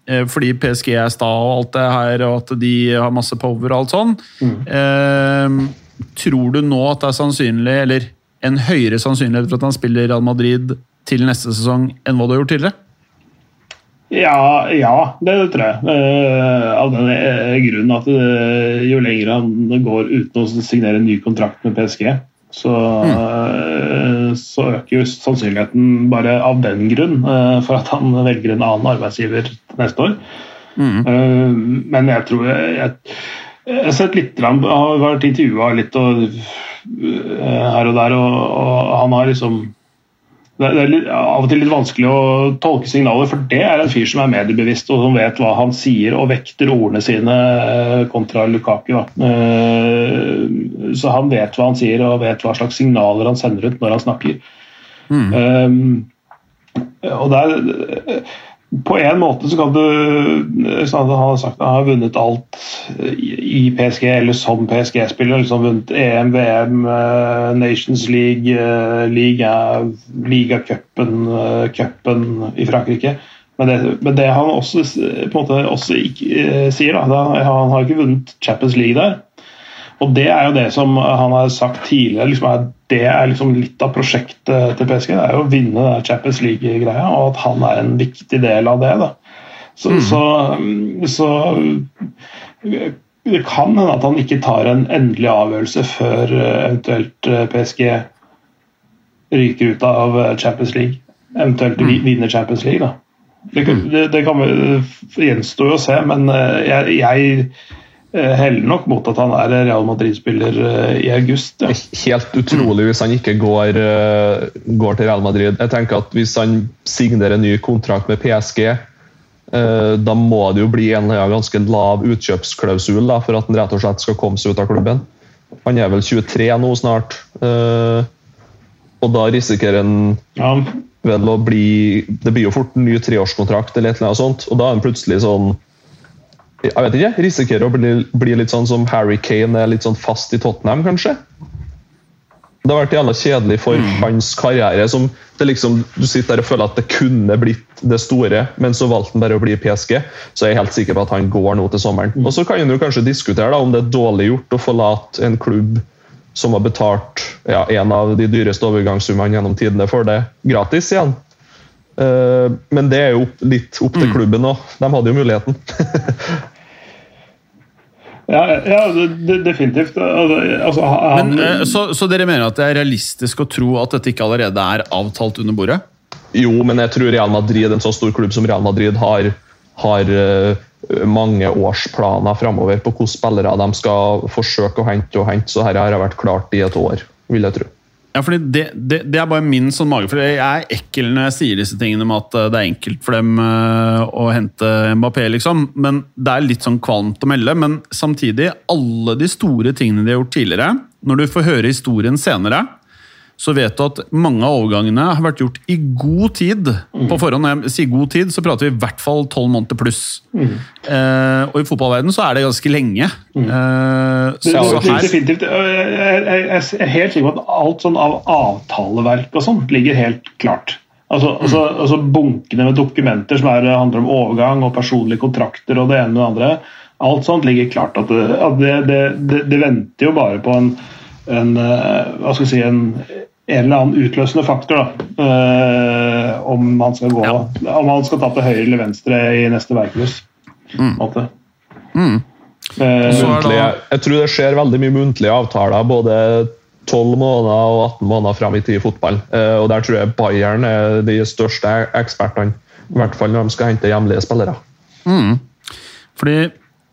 eh, Fordi PSG er sta og alt det her, og at de har masse power og alt sånn. Mm. tror du nå at det er sannsynlig, eller en høyere sannsynlighet for at han spiller Real Madrid til neste sesong enn hva du har gjort tidligere? Ja, ja, det tror jeg. Eh, av den grunnen at det, jo lenger han går uten å signere en ny kontrakt med PSG, så, mm. så øker jo sannsynligheten bare av den grunn eh, for at han velger en annen arbeidsgiver neste år. Mm. men jeg tror jeg, jeg, jeg har sett litt, han har vært intervjua litt og, eh, her og der, og, og han har liksom det er litt, av og til litt vanskelig å tolke signaler, for det er en fyr som er mediebevisst og som vet hva han sier og vekter ordene sine eh, kontra Lukaku. Da. Eh, Så han vet hva han sier og vet hva slags signaler han sender ut når han snakker. Eh, Og der, på en måte så kan du sånn Han har sagt han har vunnet alt i PSG, eller som PSG-spiller. liksom Vunnet EM, VM, eh, Nations League, eh, Liga, Ligacupen eh, cupen i Frankrike. Men det, men det han også, på en måte også ikke, eh, sier, da Han har ikke vunnet Champions League der. Og det er jo det som han har sagt tidligere. Liksom er, det er liksom litt av prosjektet til PSG. Det er jo å vinne Champions League-greia, og at han er en viktig del av det. da. Så, så, så det kan hende at han ikke tar en endelig avgjørelse før eh, eventuelt eh, PSG ryker ut av eh, Champions League. Eventuelt vi- vinner Champions League, da. Det, kan- det, det kan vel gjenstå å se, men jeg, jeg heller nok mot at han er Real Madrid-spiller eh, i august. Ja. Helt utrolig hvis han ikke går, eh, går til Real Madrid. Jeg tenker at Hvis han signerer en ny kontrakt med PSG, eh, da må det jo bli en ganske lav utkjøpsklausul da, for at han rett og slett skal komme seg ut av klubben. Han er vel 23 nå snart, eh, og da risikerer han Ja, vel å bli Det blir jo fort en ny treårskontrakt, eller et eller annet sånt, og da er han plutselig sånn jeg vet ikke, risikerer å bli, bli litt sånn som Harry Kane er litt sånn fast i Tottenham, kanskje. Det har vært jævla kjedelig for hans karriere. som det liksom, Du sitter der og føler at det kunne blitt det store, men så valgte han bare å bli PSG. Så jeg er helt sikker på at han går nå til sommeren. Og Så kan en kanskje diskutere da, om det er dårlig gjort å forlate en klubb som har betalt ja, en av de dyreste overgangssummene gjennom tidene for det gratis igjen. Eh, men det er jo litt opp til klubben òg. De hadde jo muligheten. [LAUGHS] ja, ja det, definitivt. Altså, han, Men, eh, så, så dere mener at det er realistisk å tro at dette ikke allerede er avtalt under bordet? Jo, men jeg tror Real Madrid, en så stor klubb som Real Madrid har, har eh, mange årsplaner framover på hvilke spillere de skal forsøke å hente og hente. Så dette har vært klart i et år, vil jeg tro. Ja, fordi det, det, det er bare min sånn mage, for jeg er ekkel når jeg sier disse tingene om at eh, det er enkelt for dem eh, å hente Mbappé, liksom. Men det er litt sånn kvalmt å melde. Men samtidig, alle de store tingene de har gjort tidligere, når du får høre historien senere, så vet du at mange av overgangene har vært gjort i god tid. På forhånd, når jeg sier god tid, så prater vi i hvert fall tolv måneder pluss. Eh, og i fotballverdenen så er det ganske lenge. Eh, så, Det- det- her Definitivt. Jeg, jeg, jeg er helt sikker på at alt sånn av avtaleverk og sånt ligger helt klart. Altså, altså, altså Bunkene med dokumenter som er, handler om overgang og personlige kontrakter og det ene og det andre. Alt sånt ligger klart. At det, at det, det, det, det venter jo bare på en, en eh, hva skal jeg si, en, en eller annen utløsende faktor. da, eh, Om han skal gå, om han skal ta til høyre eller venstre i neste verkehus. Mm. en måte. Eh, jeg tror det skjer veldig mye muntlige avtaler, både 12 måneder og 18 måneder fram i tid i fotball. Eh, og Der tror jeg Bayern er de største ekspertene, i hvert fall når de skal hente hjemlige spillere. Fordi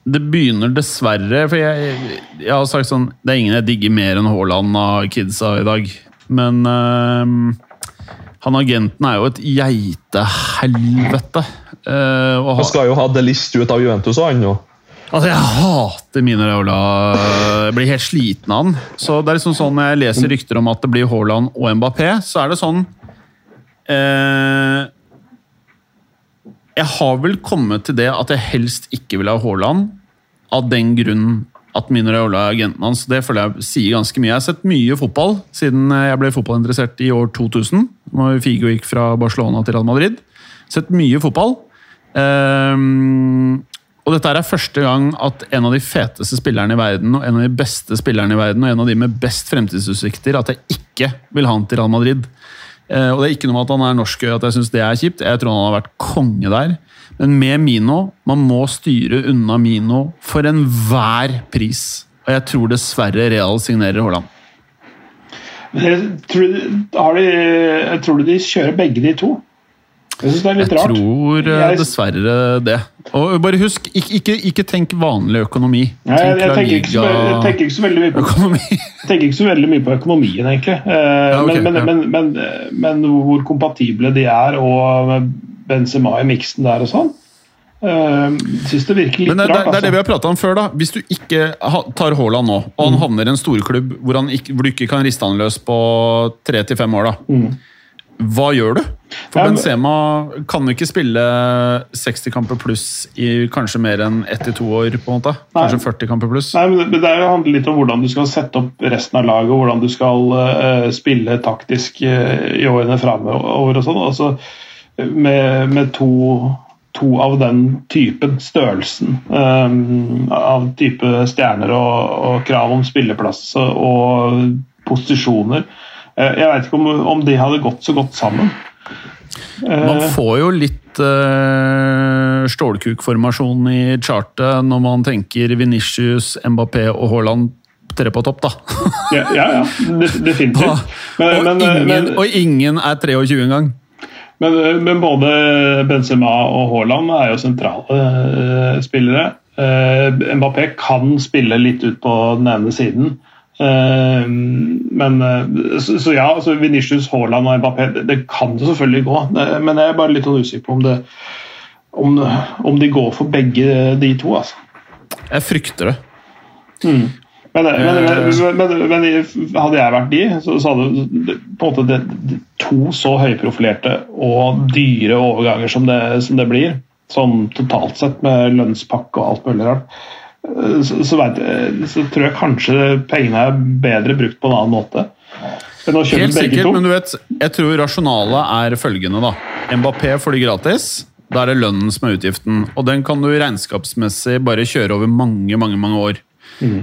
det begynner dessverre For jeg, jeg har sagt sånn Det er ingen jeg digger mer enn Haaland av kidsa i dag. Men øhm, han agenten er jo et geitehelvete. Uh, og Han skal jo ha Delist ut av Juventus og han nå. altså, jeg hater Mino Raula. Jeg blir helt sliten av han. Så det er liksom sånn Når jeg leser rykter om at det blir Haaland og Mbappé, så er det sånn eh, Jeg har vel kommet til det at jeg helst ikke vil ha Haaland, av den grunn at min Raiola er agenten hans. Det føler jeg sier ganske mye. Jeg har sett mye fotball siden jeg ble fotballinteressert i år 2000. Når Figo gikk fra Barcelona til Real Madrid. Sett mye fotball. Um, og dette er første gang at en av de feteste spillerne i verden, og en av de beste spillerne i verden, og en av de med best fremtidsutsikter, at jeg ikke vil ha han til Real Madrid. Eh, og det er ikke noe med at han er norsk at jeg syns det er kjipt. Jeg tror han har vært konge der. Men med Mino Man må styre unna Mino for enhver pris. Og jeg tror dessverre Real signerer Haaland. Tror, du de kjører begge de to. Jeg Jeg tror eh, dessverre det. Og bare husk, ikke, ikke, ikke tenk vanlig økonomi. Nei, jeg, jeg, tenker ikke så, jeg tenker ikke så veldig mye på økonomi. Tenker ikke så veldig mye på økonomien, egentlig. Eh, Ja, okay, men, men, ja. men, men, men hvor kompatible de er, og Benzema i miksen der og sånn. Uh, Syns det virker litt Men det, rart. rart. det er det vi altså. har prata om før. da. Hvis du ikke tar Haaland nå, og han havner i en storklubb hvor, hvor du ikke kan riste han løs på tre til fem år, da. Hva gjør du? For Ja, men- Benzema kan jo ikke spille 60 kamper pluss i kanskje mer enn ett til to år. på en måte. Kanskje 40 kamper pluss. Nei, men det, er handler litt om hvordan du skal sette opp resten av laget, og hvordan du skal uh, spille taktisk uh, i årene framover og sånn. Altså, med, med to, to av den typen størrelsen, um, av type stjerner og, og krav om spilleplass og posisjoner. Eh, jeg veit ikke om, om de hadde gått så godt sammen. Man Eh, får jo litt uh, stålkukformasjon i chartet når man tenker Venitius, Mbappé og Haaland tre på topp, da. ja, ja, ja de- definitivt. Men, og, men, ingen, men, og ingen er 23 engang. Men, men både Benzema og Haaland er jo sentrale uh, spillere. Uh, Mbappé kan spille litt ut på den ene siden. Eh, men eh, så, så ja, altså Vinicius, Haaland og Mbappé, det, det kan det selvfølgelig gå. Det, men jeg er bare litt sånn usikker på om, det, om, om de går for begge de to. altså. Jeg frykter det. Men, men, men, men, men hadde jeg vært de, så, så hadde på en måte to så høyprofilerte og dyre overganger som det, som det blir, sånn totalt sett med lønnspakke og alt mulig rart, eh, så, så, vet så tror jeg kanskje pengene er bedre brukt på en annen måte. Helt sikkert, men du vet, jeg tror rasjonalet er følgende, da. Mbappé får de gratis. Da er det lønnen som er utgiften. Og den kan du regnskapsmessig bare kjøre over mange, mange, mange år.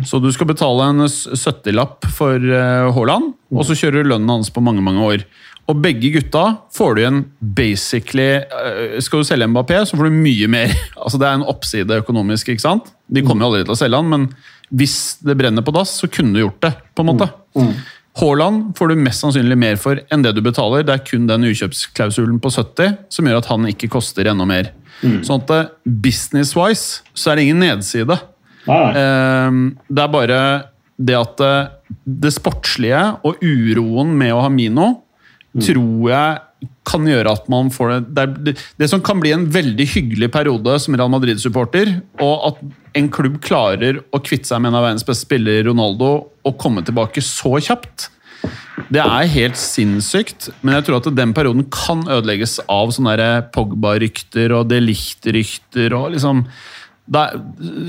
Så du skal betale en 70-lapp for eh, Haaland, og så kjører du lønnen hans på mange, mange år. Og begge gutta får du igjen basically eh, Skal du selge Mbappé, så får du mye mer. [LAUGHS] Altså Det er en oppside økonomisk, ikke sant? De kommer jo aldri til å selge han, men hvis det brenner på dass, så kunne du gjort det. på en måte. Haaland får du mest sannsynlig mer for enn det du betaler. Det er kun den ukjøpsklausulen på 70 som gjør at han ikke koster enda mer. Sånn at eh, business-wise så er det ingen nedside. Ehm, Det er bare det at det, det sportslige og uroen med å ha Mino tror jeg kan gjøre at man får det det, er, det, det som kan bli en veldig hyggelig periode som Real Madrid-supporter, og at en klubb klarer å kvitte seg med en av verdens beste spillere, Ronaldo, og komme tilbake så kjapt. Det er helt sinnssykt, men jeg tror at den perioden kan ødelegges av sånne Pogba-rykter og Delicht-rykter. og liksom det er,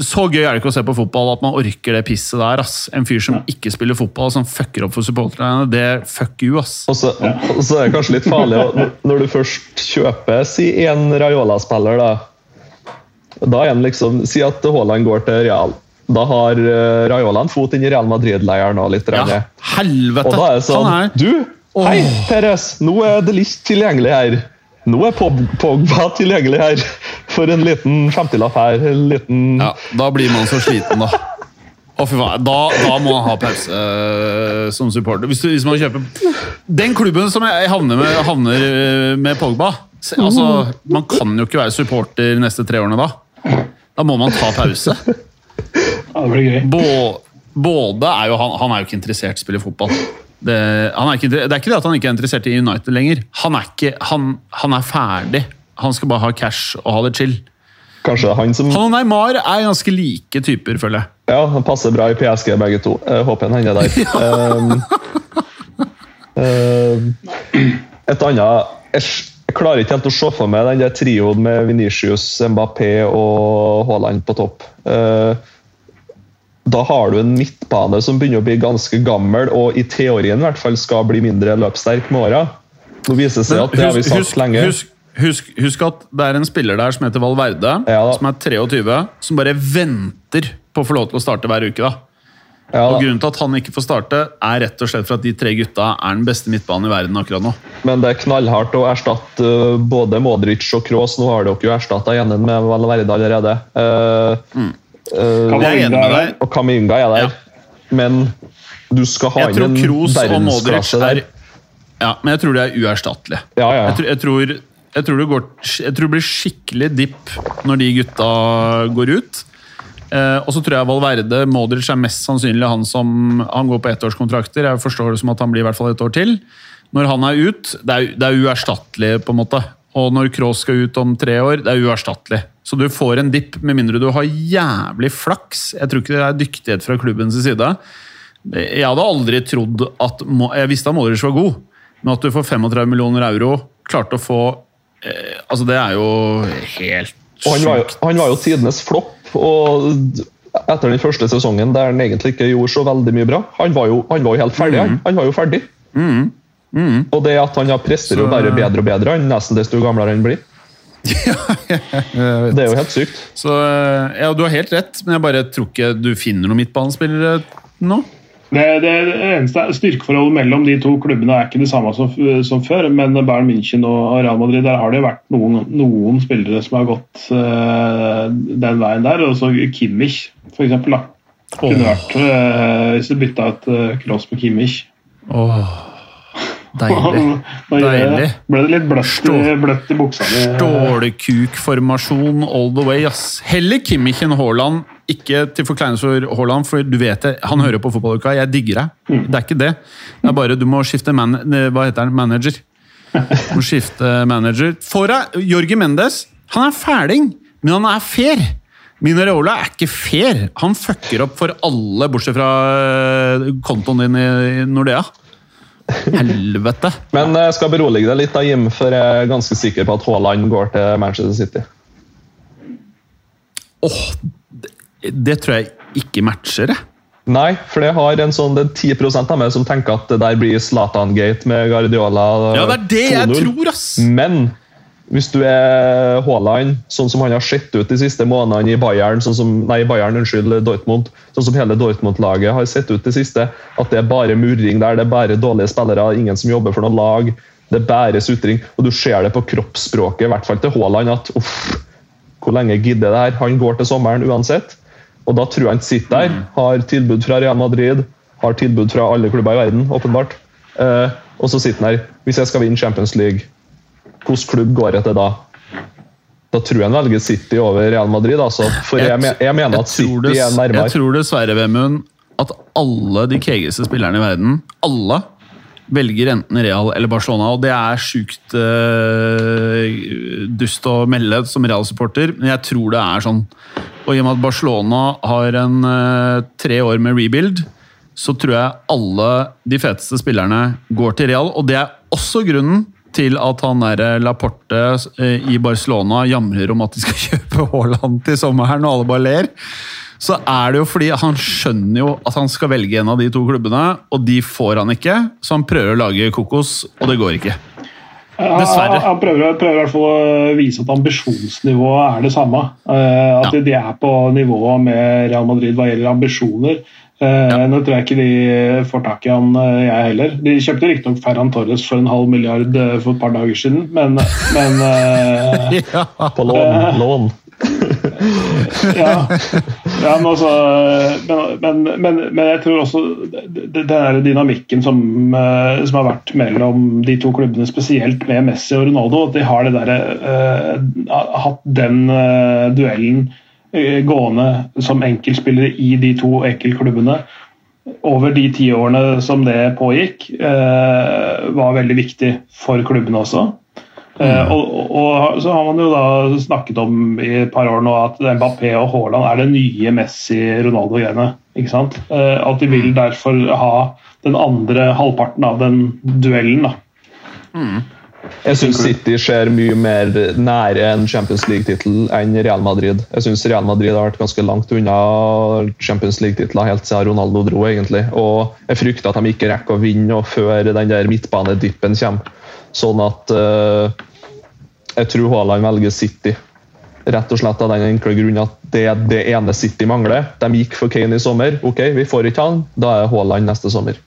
Så gøy er det ikke å se på fotball at man orker det pisset der. ass. En fyr som ikke spiller fotball, som fucker opp for supporterne. Det fuck you, ass. Og så, og så er det kanskje litt farlig når du først kjøper si en Raiola-spiller, da. Da er han liksom Si at Haaland går til Real. Da har uh, Raiola en fot inn i Real Madrid-leiren og litt. Ja, helvete! Og da er det sånn er Du, hei, Perez! Nå er det litt tilgjengelig her. Nå er Pogba tilgjengelig her. For en liten 50-lapp her. En liten Ja, da blir man så sliten, da. Faen. Da, da må man ha pause uh, som supporter. Hvis, du, hvis man kjøper Den klubben som jeg havner med, havner eh, med Pogba altså, Man kan jo ikke være supporter de neste tre årene da. Da må man ta pause. [LAUGHS] Ja, det blir gøy. Både er jo han, han er jo ikke interessert i å spille fotball. Det, han er ikke, det er ikke det at han ikke er interessert i United lenger. Han er, ikke, han, han er ferdig. Han skal bare ha cash og ha det chill. Kanskje han som Han og Neymar er ganske like typer, føler jeg. Ja, han passer bra i PSG, begge to. Jeg håper han hender der. Um, [LAUGHS] um, et annet jeg, klarer ikke helt å se for meg den der trioen med Venicius, Mbappé og Haaland på topp. Uh, da har du en midtbane som begynner å bli ganske gammel, og i teorien i hvert fall skal bli mindre løpssterk med åra. Nå viser det seg at det har vi sagt husk, lenge. husk, husk, husk at det er en spiller der som heter Valverde, Ja som er 23, som bare venter på å få lov til å starte hver uke. da. Ja, Og. Grunnen til at han ikke får starte, er rett og slett for at de tre gutta er den beste midtbanen i verden akkurat nå. Men det er knallhardt å erstatte uh, både Modric og Kroos. Nå har dere jo erstatta Jennen med Valverde allerede. Uh, Mm. uh, er enig med deg. og Kaminga er der. Men du skal ha inn en verdensklasse er der. Ja, men jeg tror det er uerstattelig. Ja, ja. Jeg tror, jeg, tror, jeg, tror det går, jeg tror det blir skikkelig dipp når de gutta går ut. Eh, og så tror jeg Valverde Modric er mest sannsynlig han som Han går på ettårskontrakter. Jeg forstår det som at han blir i hvert fall et år til. Når han er ut, det er, det er uerstattelig, på en måte. Og når Kroos skal ut om tre år, det er uerstattelig. Så du får en dipp, med mindre du har jævlig flaks. Jeg tror ikke det er dyktighet fra klubbens side. Jeg hadde aldri trodd at Jeg visste at Modric var god, men at du får 35 millioner euro Klarte å få eh, Altså, det er jo helt Og han var, jo, han var jo tidenes flopp. Og etter den første sesongen der han egentlig ikke gjorde så veldig mye bra Han var jo, han var jo helt ferdig. Han, han var jo ferdig. Og det at han har presterer jo bare bedre og bedre, han nesten desto gamlere han blir. [LAUGHS] Det er jo helt sykt. Så eh, ja, du har helt rett, men jeg bare tror ikke du finner noen midtbanespillere nå. Det, det eneste Styrkeforholdet mellom de to klubbene er ikke det samme som, som før. Men Bayern München og Real Madrid, der har det vært noen, noen spillere som har gått uh, den veien der. Og så Kimmich, for eksempel. Da. Kunne vært uh, Hvis du bytta et uh, Kroos med Kimmich. Åh, deilig. Deilig. ble det litt bløtt, bløtt i buksa. Stålekukformasjon all the way, ass. Heller Kimmich enn Haaland. Ikke til forkleinelse for Haaland, for du vet det. Han hører på fotballuka. Jeg digger deg. Det er ikke det. Det er bare du må skifte man, eh, hva heter han, manager. Du må skifte manager. Fora, Jorge Mendes, han er fæling, men han er fair. Minareola er ikke fair. Han fucker opp for alle, bortsett fra eh, kontoen din i Nordea. Helvete. Men jeg skal berolige deg litt, da, Jim, for jeg er ganske sikker på at Haaland går til Manchester City. Åh, det, det tror jeg ikke matcher, jeg. Nei, for det har en sånn, det er 10 av meg som tenker at det der blir Zlatan-gate med Guardiola. Ja, det er det jeg tror, ass! Men hvis du er Haaland, sånn som han har sett ut de siste månedene i Bayern, sånn som, nei, Bayern, unnskyld, Dortmund, sånn som hele Dortmund-laget har sett ut det siste, at det er bare murring der, det er bare dårlige spillere, ingen som jobber for noe lag, det er bare sutring, og du ser det på kroppsspråket, i hvert fall til Haaland, at uff, hvor lenge gidder det her? Han går til sommeren uansett. Og da tror jeg han sitter der, har tilbud fra Real Madrid, har tilbud fra alle klubber i verden, åpenbart. Eh, og så sitter han her. Hvis jeg skal vinne Champions League, hvilken klubb går jeg til da? Da tror jeg han velger City over Real Madrid. Altså. For jeg, jeg mener at City er nærmere. Jeg tror dessverre, Vemund, at alle de kegeste spillerne i verden, alle, velger enten Real eller Barcelona. Og det er sjukt uh, dust å melde som Real-supporter, men jeg tror det er sånn. Og i og med at Barcelona har en uh, tre år med rebuild, så tror jeg alle de feteste spillerne går til Real. Og det er også grunnen til at han der Laporte uh, i Barcelona jamrer om at de skal [LAUGHS] kjøpe Haaland til sommeren, og alle bare ler. Så er det jo fordi han skjønner jo at han skal velge en av de to klubbene, og de får han ikke. Så han prøver å lage kokos, og det går ikke. Dessverre. Han, han prøver, prøver i hvert fall å vise at ambisjonsnivået er det samme. Uh, at Ja. de er på nivå med Real Madrid hva gjelder ambisjoner. Eh, Nå tror jeg ikke de får tak i han, eh, jeg heller. De kjøpte riktignok Ferran Torres for en halv milliard for et par dager siden, men, men uh, [LAUGHS] Ja. På lån. lån. [LAUGHS] ja. ja men, altså, men, men, men, jeg tror også den der dynamikken som, eh, som har vært mellom de to klubbene, spesielt med Messi og Ronaldo, at de har der, uh, hatt den uh, duellen uh, gående som enkeltspillere i de to enkeltklubbene over de ti årene som det pågikk, eh, var veldig viktig for klubbene også. Eh, og, og, og så har man jo da snakket om i et par år nå at Mbappé og Haaland er det nye Messi-Ronaldo-greiene. ikke sant? Eh, at de vil derfor ha den andre halvparten av den duellen. da. Jeg syns City ser mye mer nære en Champions League-tittel enn Real Madrid. Jeg syns Real Madrid har vært ganske langt unna Champions League-titler helt siden Ronaldo dro. egentlig. Og Jeg frykter at de ikke rekker å vinne før den der midtbanedippen kommer. Sånn at uh, jeg tror Haaland velger City. Rett og slett av den enkle grunn at det er det ene City mangler. De gikk for Kane i sommer. Ok, vi får ikke han. Da er Haaland neste sommer.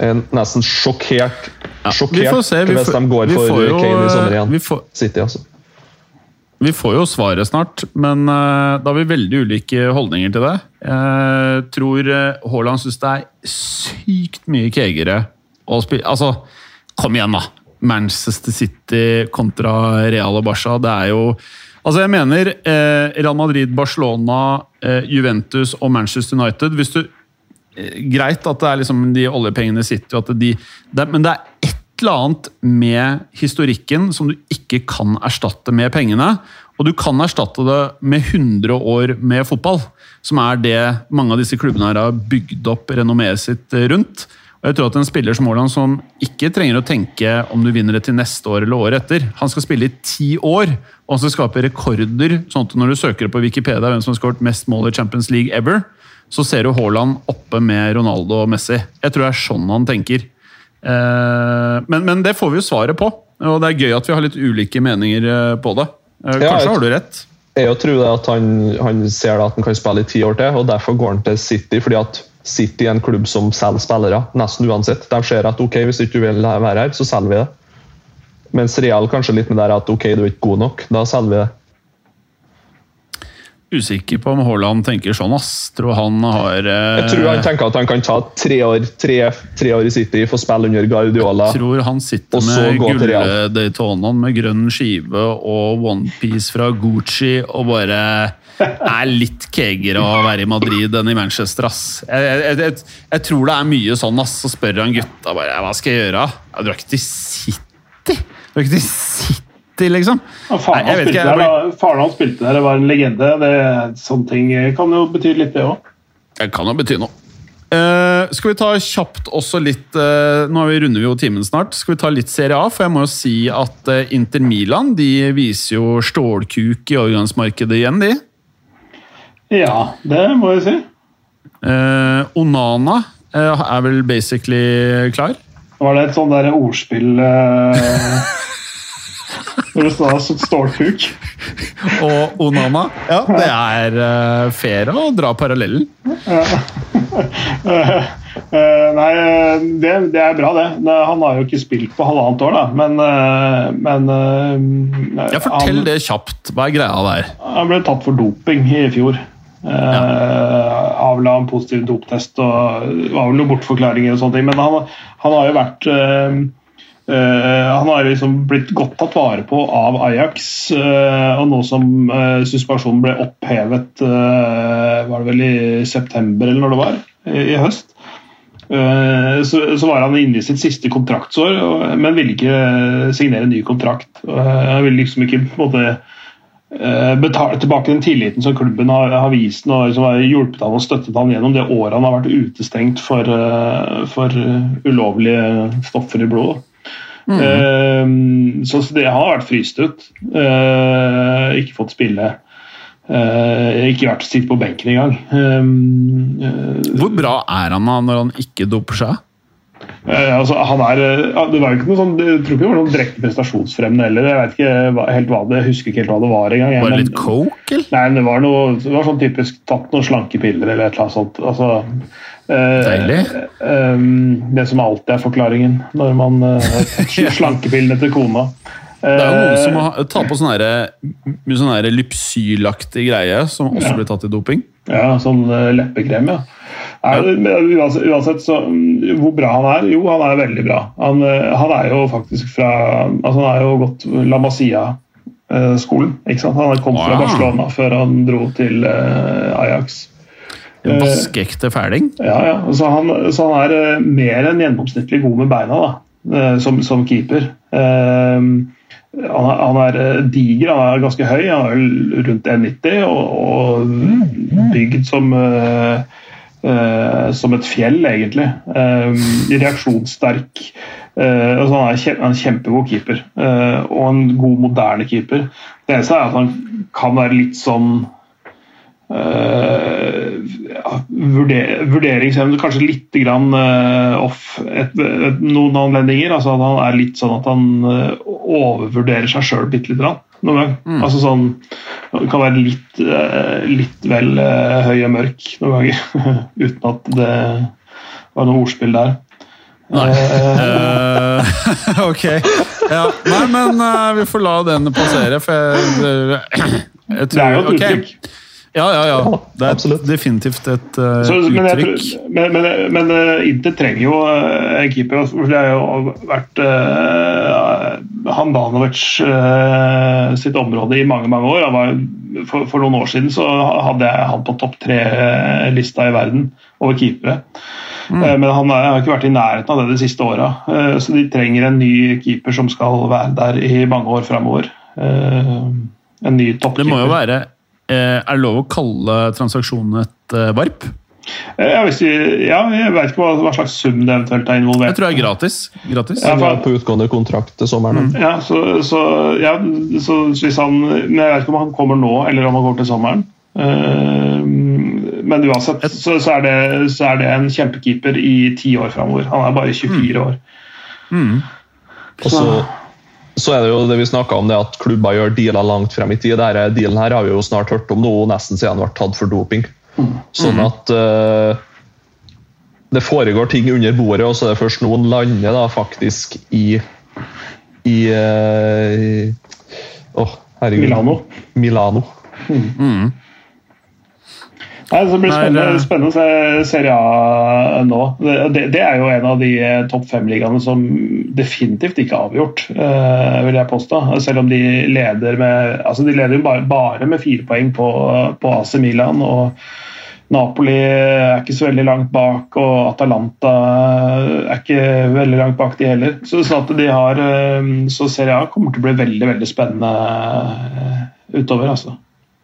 Jeg er nesten sjokkert, sjokkert vi får se. Hvis de går vi for jo, Kane i sommer igjen. vi får- City, altså. Vi får jo svaret snart, men eh, da har vi veldig ulike holdninger til det. Jeg tror eh, Haaland syns det er sykt mye kegere å spille Altså, kom igjen, da! Manchester City kontra Real og Barca. Det er jo Altså, jeg mener eh, Real Madrid, Barcelona, eh, Juventus og Manchester United Hvis du eh, Greit at det er liksom de oljepengene sitter jo, de, det, men det er et eller annet med historikken som du ikke kan erstatte med pengene. Og du kan erstatte det med 100 år med fotball, som er det mange av disse klubbene her har bygd opp renommeet sitt rundt. Jeg tror at En spiller som Haaland, som ikke trenger å tenke om du vinner det til neste år eller året etter Han skal spille i ti år, og han skal skape rekorder. sånn at Når du søker på Wikipedia hvem som har skåret mest mål i Champions League ever, så ser du Haaland oppe med Ronaldo og Messi. Jeg tror det er sånn han tenker. Eh, men, men det får vi jo svaret på, og det er gøy at vi har litt ulike meninger eh, på det. Eh, Kanskje har du rett. Jeg tror det at han, han ser at han kan spille i ti år til, og derfor går han til City. fordi at City i en klubb som selger spillere, nesten uansett. De ser at ok, hvis ikke du vil være her, så selger vi det. Mens Real kanskje litt med det at ok, du er ikke god nok, da selger vi det. Usikker på om Haaland tenker sånn, ass. Tror han har eh, Jeg tror han tenker at han kan ta tre år, tre, tre år i City, få spille under Guardiola. tror han sitter med gulldaytonaen med grønn skive og onepiece fra Gucci og bare er litt kegere å være i Madrid enn i Manchester, ass. Jeg, jeg, jeg, jeg tror det er mye sånn, ass. Så spør han gutta bare hva skal jeg gjøre. Jeg drar ikke til City! Jeg drar ikke til City, liksom. Ja, faren, Nei, jeg vet ikke, spilte jeg der, blir- faren hans spilte der, det var en legende. Det, sånne ting kan jo bety litt, det òg. Det kan jo bety noe. Uh, skal vi ta kjapt også litt uh, Nå er vi runder vi jo timen snart. Skal vi ta litt Serie A? For jeg må jo si at uh, Inter Milan de viser jo stålkuk i overgangsmarkedet igjen, de. Ja, det må jeg si. Eh, Onana er vel basically klar. Var det et sånn der ordspill [LAUGHS] Når det står stålkuk? Og Onana, ja, det er uh, fair å dra parallellen. Eh, nei, det, det er bra, det. Han har jo ikke spilt på halvannet år, da. Men, eh, men Ja, Fortell han, det kjapt. Hva er greia der? han ble tatt for doping i fjor. Ja. Avla en positiv doptest og var vel noen bortforklaringer og sånne ting. Men han, han har jo vært Han har liksom blitt godt tatt vare på av Ajax. eh, og nå som uh, suspensjonen ble opphevet, eh, var det vel i september eller når det var, i, høst. Eh, Så, var han inne i sitt siste kontraktsår, men ville ikke signere en ny kontrakt. Eh, Han ville liksom ikke på en måte eh, betale tilbake den tilliten som klubben har, har vist og liksom har hjulpet han og støttet han gjennom det året han har vært utestengt for, eh, for ulovlige stoffer i blodet. Eh, så så det, har vært fryst ut. Eh, ikke fått spille. Eh, ikke vært sitt på benken engang. Eh, Hvor bra er han da når han ikke doper seg? Eh, altså, han er, eh, det var jo ikke noe sånn, Jeg tror ikke det var noe direkte prestasjonsfremmende heller. Jeg vet ikke helt hva det, jeg husker ikke helt hva det var engang. Var det litt coke, eller? Nei, det var noe det var sånn typisk tatt noen slankepiller eller et eller annet sånt. Altså, Deilig. eh, det som alltid er forklaringen når man [LAUGHS] slankepillene til kona. Det er jo noen Eh, som har, tar på sånn sånn lypsylaktig greie, som også blir tatt i doping. Ja, sånn eh, leppekrem, ja. Er, uansett, uansett så, mm, hvor bra han er? Jo, han er veldig bra. Han, eh, han er jo faktisk fra altså Han har jo gått La Masia-skolen. ikke sant? Han kom fra Barcelona før han dro til eh, Ajax. Eh, vaskeekte fæling. Ja, ja. Så han, så han er eh, mer enn gjennomsnittlig god med beina da, eh, som, som keeper. Han, er, han er diger, han er ganske høy, han er rundt 1,90 og, og bygd som uh, som et fjell, egentlig. Eh, reaksjonssterk. Uh, altså han er kjem- en kjempegod keeper, og en god, moderne keeper. Det eneste er at han kan være litt sånn ja, vurder, Vurderingsevne kanskje litt grann eh, off et, et, noen anledninger. Altså at han er litt sånn at han eh, overvurderer seg sjøl bitte lite grann. Noen gang. Altså sånn kan være litt, eh, litt vel eh, høy og mørk noen ganger. [LAUGHS] Uten at det var noe ordspill der. Nei. Eh, Eh, [LAUGHS] ok. Ja. Nei, men uh, vi får la den passere, for jeg, jeg tror det er jo et uttrykk. Ja, ja, ja. Det er absolutt. definitivt et uh, Så, men, uttrykk. tror- men, men, men uh, Inter trenger jo eh, en keeper. for Det har jo vært uh, Handanovic sitt område i mange mange år. Han var, for, for noen år siden så hadde jeg han på topp tre-lista i verden over keepere. Eh, Men han er, har ikke vært i nærheten av det de siste åra. Så de trenger en ny keeper som skal være der i mange år framover. En ny toppkeeper. Det må jo være Er det lov å kalle transaksjonen et eh, varp? Eh, Ja, hvis vi, ja, jeg vet ikke hva, hva slags sum det eventuelt er involvert. Jeg tror det er gratis. gratis. Ja, for- på utgående kontrakt til sommeren. Ja, så, så, ja, så hvis han Men jeg vet ikke om han kommer nå, eller om han går til sommeren. Eh, men uansett så, så, er det, så er det en kjempekeeper i ti år framover. Han er bare 24 år. Mm. så, så er det jo det vi snakka om, det at klubber gjør dealer langt frem i tid. Denne dealen her har vi jo snart hørt om nå, nesten siden han ble tatt for doping. Sånn at uh, det foregår ting under bordet, og så er det først nå han lander da faktisk i i eh, Åh, herregud. Milano. Milano. Nei, det blir spennende, spennende å se Serie A nå. Det, det, er jo en av de eh, topp fem-ligaene som definitivt ikke er avgjort, eh, vil jeg påstå. Selv om de leder med altså de leder bare, bare med fire poeng på, på AC Milan. og Napoli er ikke så veldig langt bak, og Atalanta er ikke veldig langt bak, de heller. Så, sånn at de har, eh, så Serie A kommer til å bli veldig veldig spennende utover. altså.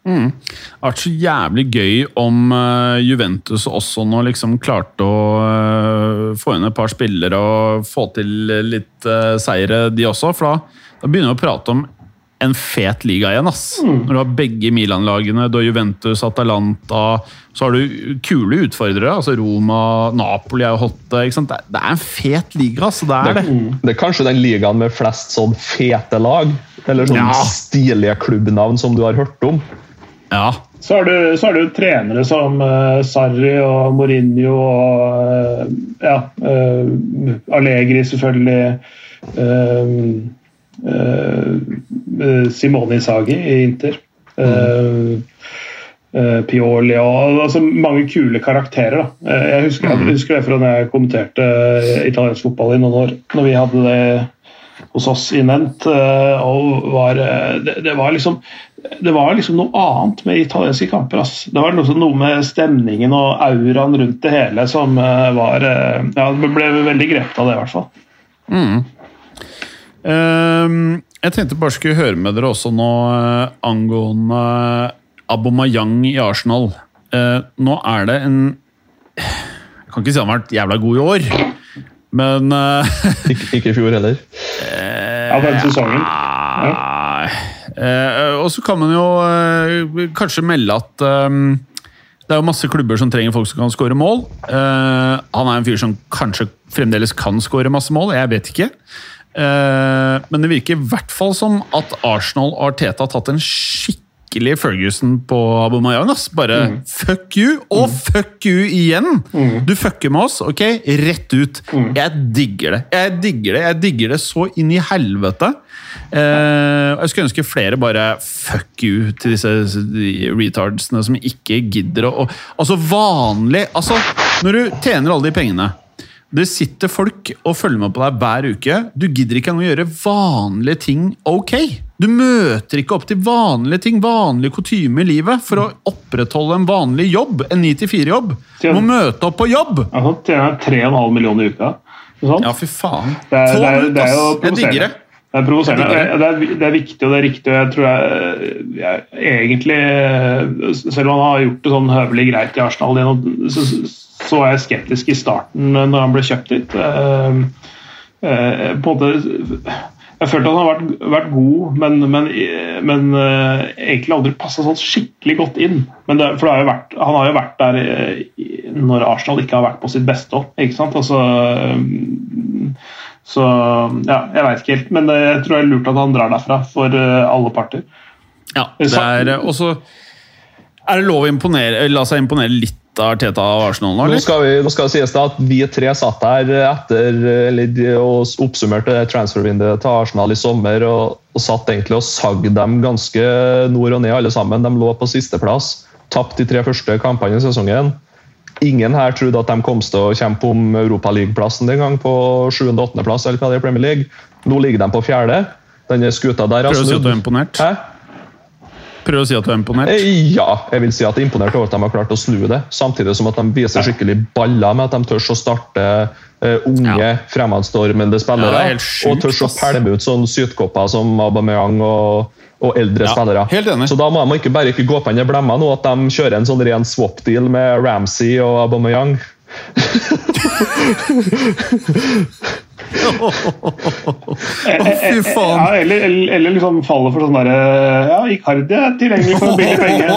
Det har vært så jævlig gøy om eh, Juventus også nå liksom klarte å eh, få inn et par spillere og få til litt uh, seire, de også. For da, da begynner vi å prate om en fet liga igjen. ass. Når du har begge Milan-lagene, du har Juventus, Atalanta Så har du kule utfordrere. altså Roma, Napoli er jo hot. Det, det er en fet liga, ass. Det er det. Det er kanskje den ligaen med flest sånn fete lag, eller sånn Ja. stilige klubbnavn som du har hørt om. Ja. Så har, du, så har du trenere som uh, Sarri og Mourinho og uh, ja, uh, Allegri, selvfølgelig. Simone Isagi i Inter. Mm. Pioli og altså mange kule karakterer. Da. Jeg, husker, jeg husker det fra da jeg kommenterte italiensk fotball i noen år. Når vi hadde det hos oss i Nent. eh, og var, eh, det, det var liksom det var liksom noe annet med italienske kamper. ass. Det var noe, noe med stemningen og auraen rundt det hele som eh, var Ja, ble veldig grepet av det, i hvert fall. Ehm, jeg tenkte bare skulle høre med dere også nå angående Abomayang i Arsenal. Uh, nå er det en Jeg kan ikke si han har vært jævla god i år, men eh, [LAUGHS] Ikke, ikke i fjor heller. Ja, den sesongen. Ja. Eh, og så kan man jo eh, kanskje melde at eh, det er jo masse klubber som trenger folk som kan skåre mål. Uh, han er en fyr som kanskje fremdeles kan skåre masse mål, jeg vet ikke. Uh, men det virker i hvert fall som at Arsenal og Arteta har tatt en skikkelig Ferguson på Aubameyang. Bare Bare fuck you, og fuck you igjen! Du fucker med oss, ok? Rett ut. Jeg digger det. Jeg digger det Jeg digger det så inn i helvete. Eh, jeg skulle ønske flere bare fuck you til disse retardsene som ikke gidder å- Altså vanlig Altså, når du tjener alle de pengene det sitter folk og følger med på deg hver uke. Du gidder ikke engang å gjøre vanlige ting ok. Du møter ikke opp til vanlige ting, vanlige kutyme i livet, for å opprettholde en vanlig jobb. En 9-4-jobb. Du må møte opp på jobb! Altså, tjener 3,5 millioner i uka. Sånn. Ja, fy faen. Det er, det er, det er jo provoserende. Det. Er provoserende. Det er, det er viktig og det er riktig. og jeg tror jeg, jeg egentlig, Selv om han har gjort det sånn høvelig greit i Arsenal, så, så var jeg skeptisk i starten når han ble kjøpt dit. Eh, eh, på en måte Jeg følte at han har vært, vært god, men, men, men uh, egentlig aldri passa sånn skikkelig godt inn. Det, for det har vært, han har jo vært der uh, når Arsenal ikke har vært på sitt beste òg, ikke sant? Altså, um, så ja, jeg veit ikke helt, men uh, jeg tror det er lurt at han drar derfra for alle parter. Ja, det er også Er det lov å imponere, la seg imponere litt Arteta og Arsenal nå, Nå skal, vi, nå skal det sies da at vi tre satt her etter eller, og oppsummerte transfervinduet til Arsenal i sommer og, og satt egentlig og sagde dem ganske nord og ned, alle sammen. De lå på sisteplass. Tapt de tre første kampene i sesongen. Ingen her trodde at de kom til å kjempe om Europaligaplassen den gang, på 7. og 8. plass eller hva det er i Premier League. Nå ligger de på fjerde. Denne skuta der har Prøv å si at du er imponert. Hæ? Prøv å si at du er imponert. Eh, Ja, jeg vil si at jeg er imponert over at de har klart å snu det. Samtidig som at de viser skikkelig baller med at de tør å starte Uh, unge, Ja. fremadstormende spillere. Ja, sjukt, og tør å pælme ut sånne sytkopper som Aubameyang og, og eldre Ja, spillere. Så da må de ikke bare ikke gå på en blemma nå at de kjører en sånn ren swap-deal med Ramsey og Aubameyang. [LAUGHS] fy faen. Ja, eller, eller, eller liksom faller for sånn derre Ja, Icardi er tilgjengelig for billig penge. [LAUGHS]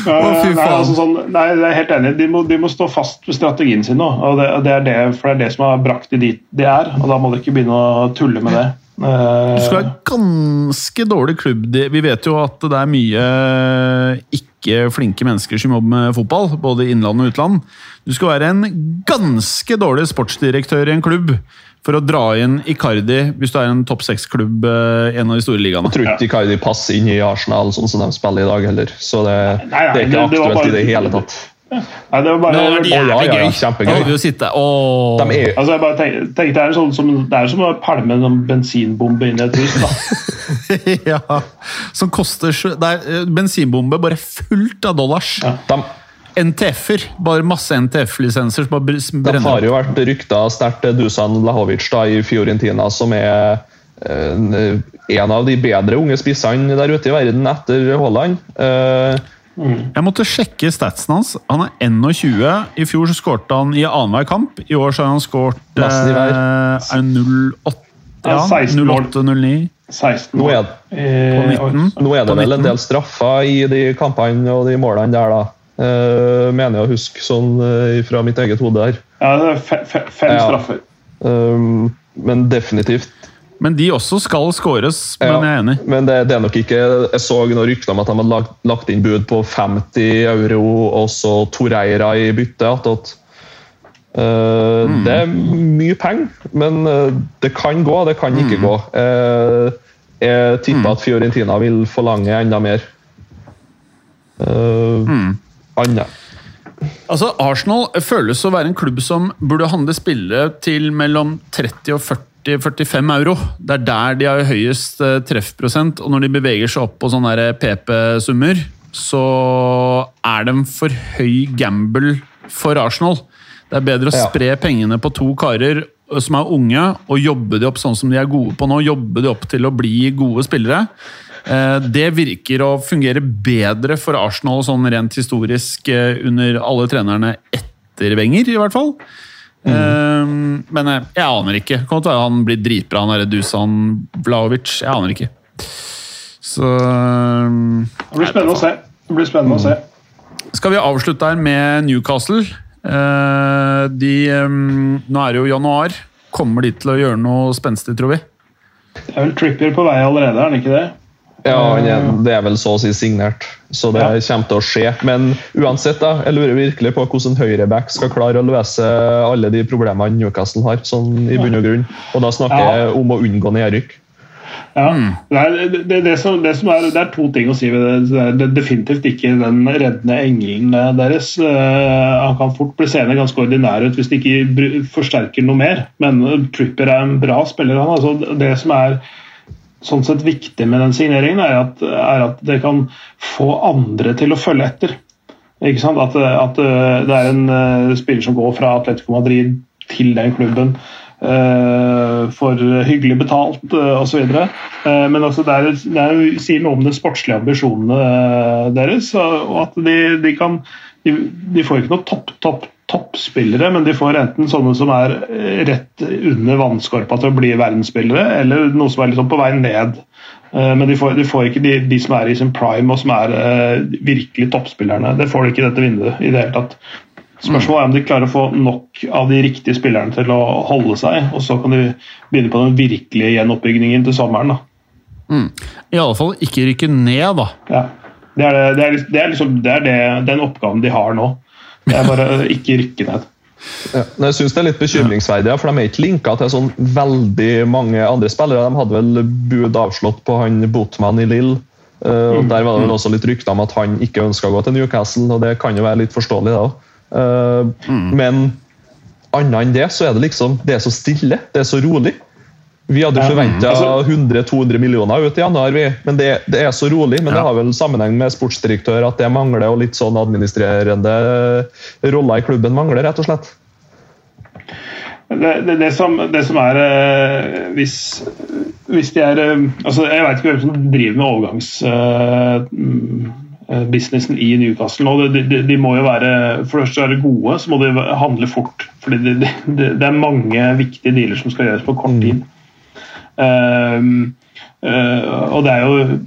Ja, Å, fy nei, faen. altså sånn, nei, jeg er helt enig. De må, de må stå fast ved strategien sin nå. og det, det er det, For det er det som har brakt de dit de er. og Da må de ikke begynne å tulle med det. Eh, Du skal ha ganske dårlig klubb. Vi vet jo at det er mye ikke flinke mennesker som jobber med fotball, både innland og utland. Du skal være en ganske dårlig sportsdirektør i en klubb for å dra inn Icardi hvis du er en topp seks-klubb i en av de store ligaene. Jeg tror ikke Icardi passer inn i Arsenal sånn som de spiller i dag heller. Så det, Nei, nei, det er ikke aktuelt bare- i det hele tatt. Nei, det var bare det ja, jævlig ja, gøy. kjempegøy. Da sitte, De er, Altså, jeg bare tenk, tenk, det, er sånn som, det er som å pælme en bensinbombe inn i et hus. da. [LAUGHS] ja, Som koster Det er eh, bensinbombe bare fullt av dollars. de, NTF-er. Bare masse NTF-lisenser som bare brenner. Det har jo vært rykta sterkt Dusan Lahovic da, i Fiorentina, som er eh, en, en av de bedre unge spissene der ute i verden etter Haaland. Eh, Jeg måtte sjekke statsen hans. Han er 21. I fjor så skårte han i annenhver kamp. I år så har han skåret eh, er 08 Ja, ja, 16 mål. 08-09 16 nå, er, Eh, nå er det vel en del straffer i de kampene og de målene der, da. Eh, mener jeg å huske sånn eh, fra mitt eget hode her. Ja, det er fem, fe, fem Ja. straffer. Um, men definitivt Men de også skal skåres, men Ja, jeg er enig. Men det, det er nok ikke Jeg så noen rykter om at de hadde lagt, lagt inn bud på 50 euro, og så Toreira i bytte. At, uh, Mm. Det er mye penger, men eh, det kan gå, det kan Mm. ikke gå. Uh, jeg tipper at Fiorentina vil forlange enda mer. Uh, Mm. Annet. Altså, Arsenal føles å være en klubb som burde handle spillere til mellom 30 og 40-45 euro. Det er der de har høyest eh, treffprosent, og når de beveger seg opp på sånne PP-summer, så er de for høy gamble for Arsenal. Det er bedre å spre pengene på to karer som er unge, og jobbe de opp sånn som de er gode på nå. Jobbe de opp til å bli gode spillere. Eh, Det virker å fungere bedre for Arsenal sånn rent historisk eh, under alle trenerne etter Wenger, i hvert fall. Eh, Men eh, jeg aner ikke. Kommer til å være han blir dritbra, han derre Dusan Vlaovic. Jeg aner ikke. Så eh, Det blir spennende å se. Det blir spennende å se. skal vi avslutte her med Newcastle. Uh, De, um, nå er det jo januar. Kommer de til å gjøre noe spenstig, tror vi? Det er vel Trippier på vei allerede, er han ikke det? Ja, er, det er vel så å si signert, så det Ja. kommer til å skje. Men uansett, da, jeg lurer virkelig på hvordan høyreback skal klare å løse alle de problemene Newcastle har. sånn i bunn og grunn. Og da snakker Ja. jeg om å unngå nedrykk. Ja. det det, det, det, som, det, som er, det er to ting å si ved det. Det er definitivt ikke den reddende engelen deres. Eh, han kan fort bli seende ganske ordinær ut hvis de ikke forsterker noe mer. Men eh, Tripper er en bra spiller. Han. Altså, det som er sånn sett viktig med den signeringen, er at, er at det kan få andre til å følge etter. Ikke sant? At, at eh, det er en eh, spiller som går fra Atletico Madrid til den klubben uh, for hyggelig betalt uh, osv. Uh, men altså det, er, det er, sier noe om de sportslige ambisjonene deres. Og at de, de kan de, de får ikke noe topp, topp, toppspillere, men de får enten sånne som er eh, rett under vannskorpa til å bli verdensspillere, eller noe som er liksom på vei ned. Eh, Men de får, de får ikke de, de som er i sin prime og som er eh, virkelig toppspillerne. Det får de ikke i dette vinduet i det hele tatt. Spørsmålet er om de klarer å få nok av de riktige spillerne til å holde seg, og så kan de begynne på den virkelige gjenoppbyggingen til sommeren. da. I alle fall ikke rykke ned, da. Ja. Det er, det, det er, det er, liksom, det er det, den oppgaven de har nå. [LAUGHS] Det er bare ikke rykker ned. Ja, jeg synes det er litt bekymringsverdig, for de er ikke linka til sånn veldig mange andre spillere. De hadde vel bud avslått på han Botman i Lill. Uh, og Der var det vel også litt rykter om at han ikke ønska å gå til Newcastle, og det kan jo være litt forståelig. da. Uh, Men annet enn det så er det liksom det er så stille, det er så rolig. Vi hadde Ja, forventa altså- 100-200 millioner ut i januar, vi. men det, det er så rolig. Men det har vel sammenheng med sportsdirektør at det mangler, og litt sånn administrerende roller i klubben mangler, rett og slett. Det, det, det, som, det som er eh, hvis, hvis de er eh, altså Jeg vet ikke hvem som driver med overgangsbusinessen i Newcastle nå. De, de, de må jo være For det første er de gode, så må de handle fort. Fordi det, det, det er mange viktige dealer som skal gjøres på kort tid. Um, eh, og det er jo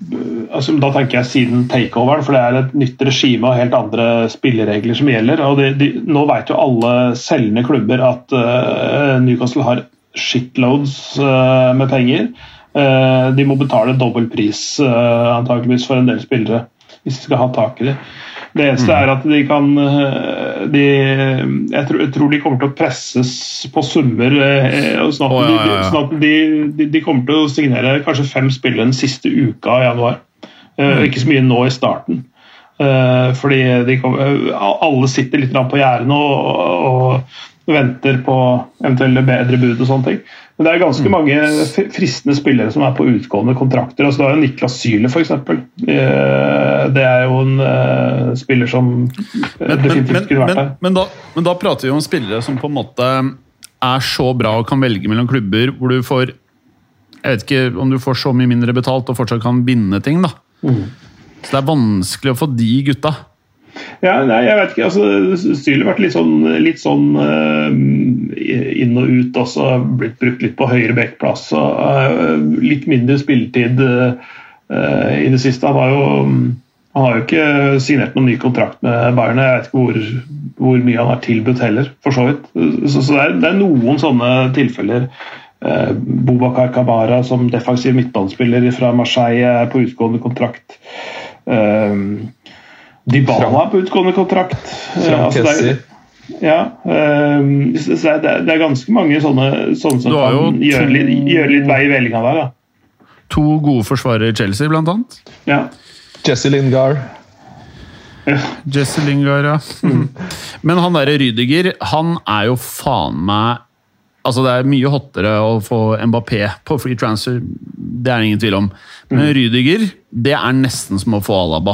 altså, Da tenker jeg siden takeoveren, for det er et nytt regime og helt andre spilleregler som gjelder. og de, de, Nå vet jo alle selgende klubber at eh, Newcastle har shitloads eh, med penger. De må betale dobbel pris antakeligvis for en del spillere hvis de skal ha tak i det. Det eneste er at de kan eh, de, jeg, tror, jeg tror de kommer til å presses på summer. eh, Sånn at, oh, ja, ja, de, ja. sånn at de, de, de kommer til å signere kanskje fem spillere den siste uka i januar. Eh, Ikke så mye nå i starten. Eh, fordi de kom, alle sitter litt på gjerdene og, og venter på eventuelle bedre bud og sånne ting. Men det er ganske Mm. mange fristende spillere som er på utgående kontrakter. Altså, Du jo Niklas Syle, f.eks. Det er jo en uh, spiller som eh, Men, definitivt men, kunne vært men, der. men, da, men da prater vi om spillere som på en måte er så bra og kan velge mellom klubber hvor du får Jeg vet ikke om du får så mye mindre betalt og fortsatt kan vinne ting, da. Mm. Så det er vanskelig å få de gutta. Ja, nei, jeg vet ikke. altså Syle har vært litt sånn, litt sånn uh, inn og ut også. Blitt brukt litt på høyre bekkplass. eh, litt mindre spilletid uh, i det siste. Han har jo han har jo ikke signert noen ny kontrakt med Bayern. Jeg vet ikke hvor, hvor mye han har tilbudt heller, for så vidt. Så, så det, er, det er noen sånne tilfeller. Bobakar Kabara som defensiv midtbanespiller fra Marseille er på utgående kontrakt. Eh, Dybala på utgående kontrakt. Eh, Frank altså, det er- ja, um, det, er, det er ganske mange sånne, sånne som kan gjøre litt, gjøre litt vei i vellinga der. Da. To gode forsvarere i Chelsea, blant annet. Ja. Jesse Lingard. Jesse Lingard, ja. Mm. Men han derre Rydiger, han er jo faen meg Altså, det er mye hottere å få Mbappé på free transfer, det er det ingen tvil om. Mm. Men Rydiger, det er nesten som å få Alaba.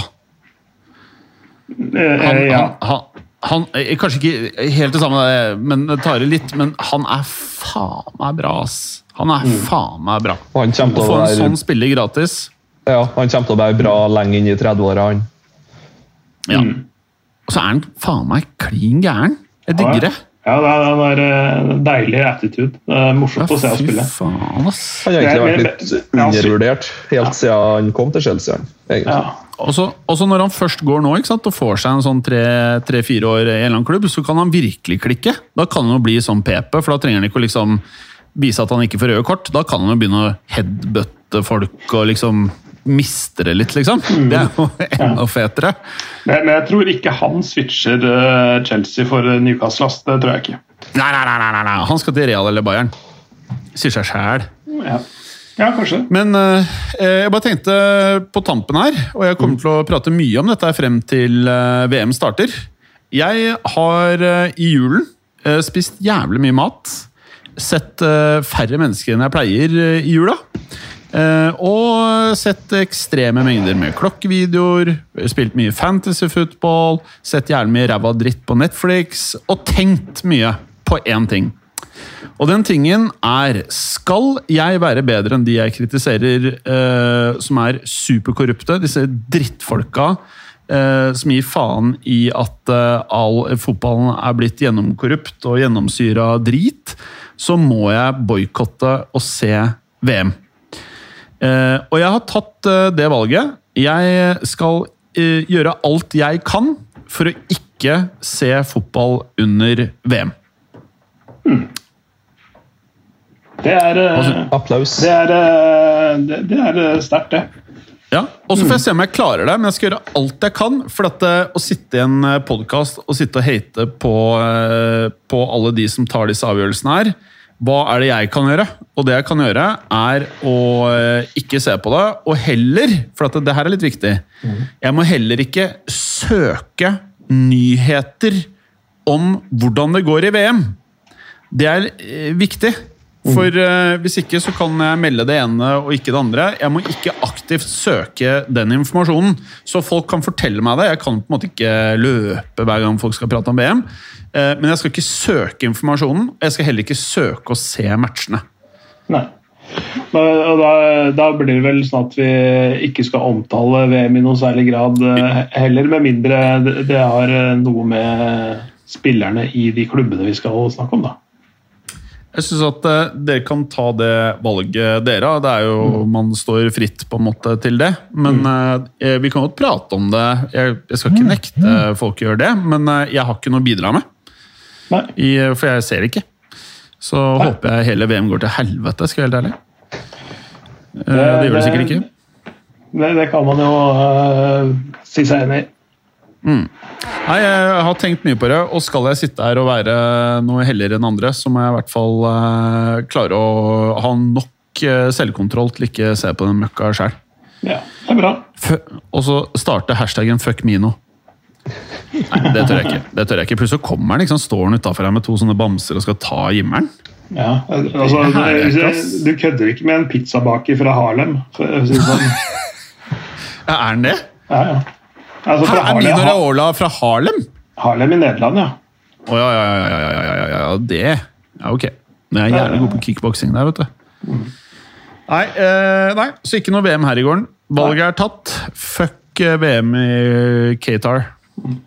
Eh, Han, ja. han, han, han eh, Kanskje ikke helt det samme, men det tar i litt, men han er faen meg bra, ass. Han er Mm. faen meg bra. Og han kommer Å få en være, sånn spiller gratis ja, han kommer til å være bra lenge inn i 30-åra, han. ja. Mm. Og så er han faen meg klin gæren. Jeg digger det. Ja, det er, det er en deilig attitude. Det er morsomt å se ham spille. faen, ass. Han har egentlig vært litt undervurdert helt siden han kom til Chelsea. Ja. Og så når han først går nå ikke sant, og får seg en sånn tre-fire år i en eller annen klubb, så kan han virkelig klikke. Da kan han jo bli sånn PP, for da trenger han ikke å liksom vise at han ikke får røde kort. Da kan han jo begynne å headbutte folk og liksom miste det litt, liksom. Det er jo [LAUGHS] enda fetere. Men, men jeg tror ikke han switcher eh, Chelsea for eh, Newcastle. ass. Det tror jeg ikke. Nei, nei, nei, nei, nei. Han skal til Real eller Bayern. Sier seg sjæl. Ja, ja kanskje. Men eh, jeg bare tenkte på tampen her, og jeg kommer til å prate mye om dette frem til eh, VM starter. Jeg har eh, i julen eh, spist jævlig mye mat. Sett eh, færre mennesker enn jeg pleier eh, i jula. Eh, og sett ekstreme mengder med klokkevideoer, spilt mye fantasy football, sett jævlig mye ræva dritt på Netflix, og tenkt mye på én ting. Og den tingen er Skal jeg være bedre enn de jeg kritiserer, eh, som er superkorrupte? Disse drittfolka eh, som gir faen i at eh, all fotballen er blitt gjennomkorrupt og gjennomsyra drit, så må jeg boikotte og se VM. Eh, og jeg har tatt eh, det valget. Jeg skal eh, gjøre alt jeg kan for å ikke se fotball under VM. Det er, eh, Applaus. det er, eh, det, det er sterkt, det. Ja, og så får jeg se om jeg klarer det, men jeg skal gjøre alt jeg kan. For at, eh, å sitte i en podkast og sitte og hate på, eh, på alle de som tar disse avgjørelsene her, hva er det jeg kan gjøre? Og det jeg kan gjøre, er å eh, ikke se på det, og heller For at det her er litt viktig. Jeg må heller ikke søke nyheter om hvordan det går i VM. Det er eh, viktig. For uh, hvis ikke så kan jeg melde det ene og ikke det andre. Jeg må ikke aktivt søke den informasjonen. Så folk kan fortelle meg det. Jeg kan på en måte ikke løpe hver gang folk skal prate om VM. Eh, men jeg skal ikke søke informasjonen. og Jeg skal heller ikke søke å se matchene. Nei. Da, og da, da blir det vel sånn at vi ikke skal omtale VM i noen særlig grad eh, heller, med mindre det, har eh, noe med spillerne i de klubbene vi skal snakke om, da. Jeg syns at dere kan ta det valget dere har. Det er jo, Man står fritt på en måte til det. Men mm. vi kan godt prate om det. Jeg, jeg skal ikke nekte folk å gjøre det, men jeg har ikke noe å bidra med. Nei. I, for jeg ser det ikke. Så håper jeg hele VM går til helvete, skal jeg være helt ærlig. Eh, det gjør det sikkert ikke. Det, det kan man jo uh, si seg enig i. Nei, Jeg har tenkt mye på det, og skal jeg sitte her og være noe heller enn andre, så må jeg i hvert fall uh, klare å ha nok uh, selvkontroll til ikke se på den møkka sjøl. Ja, det er bra. Og så starte hashtaggen 'fuck Mino'. Nei, det tør jeg ikke. det tør jeg ikke. Plutselig kommer han, liksom, står han utafor her med to sånne bamser og skal ta Jimmer'n. Ja, altså, du, du kødder ikke med en pizzabaker fra Harlem. Sånn. [LAUGHS] Ja, er han det? Ja, ja. Altså, Her, er Nino Raola fra Harlem? Harlem i Nederland, ja. Å oh, ja, ja, ja, ja, ja, ja, ja, det. Ja, ok. Men jeg er jævlig god på kickboksing der, vet du. Mm. Nei, eh, nei, så ikke noe VM her i gården. Valget er tatt. Fuck eh, VM i Qatar. Mm.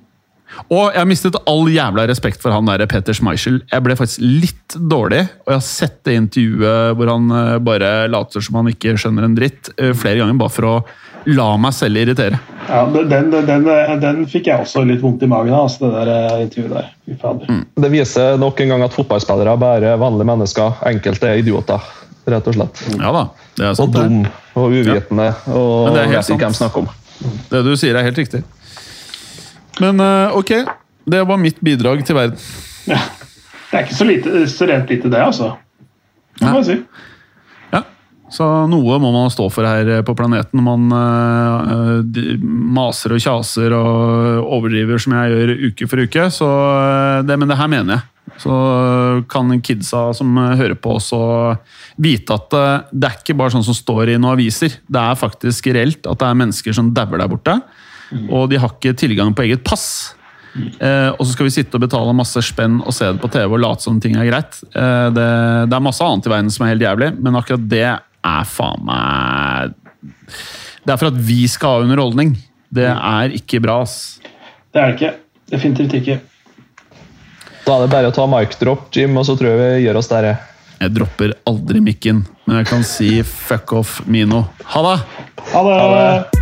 Og jeg har mistet all jævla respekt for han der Peter Schmeichel. Jeg ble faktisk litt dårlig, og jeg har sett det intervjuet hvor han eh, bare later som han ikke skjønner en dritt, eh, flere ganger bare for å la meg selv irritere. ja den, den, den, den fikk jeg også litt vondt i magen av, altså, det der eh, intervjuet der. Mm. Det viser nok en gang at fotballspillere bare er vanlige mennesker. Enkelte er idioter, rett og slett. Ja da, det er sant. det. dum og uvitende og er helt vet ikke hvem snakker om. Det du sier, er helt riktig. Men eh, ok, det var mitt bidrag til verden. Ja. Det er ikke så, lite, så rent lite, det, altså. Det må jeg si. Ja, Så noe må man stå for her på planeten når man uh, maser og kjaser og overdriver som jeg gjør uke for uke. Så eh, det, men det her mener jeg. Så kan kidsa som hører på også vite at eh, det er ikke bare sånn som står i noen aviser. Det er faktisk reelt at det er mennesker som dauer der borte. Og de har ikke tilgang på eget pass. Eh, og så skal vi sitte og betale masse spenn og se det på TV og late som ting er greit. Eh, det, det er masse annet i verden som er helt jævlig, men akkurat det er faen meg Det er for at vi skal ha underholdning. Det er ikke bra, ass. Det er det ikke. Definitivt ikke. Da er det bare å ta mic drop, Jim, og så tror jeg vi gjør oss der. Jeg dropper aldri mikken, men jeg kan si fuck off, Mino. Ha det! Ha det! Ha det.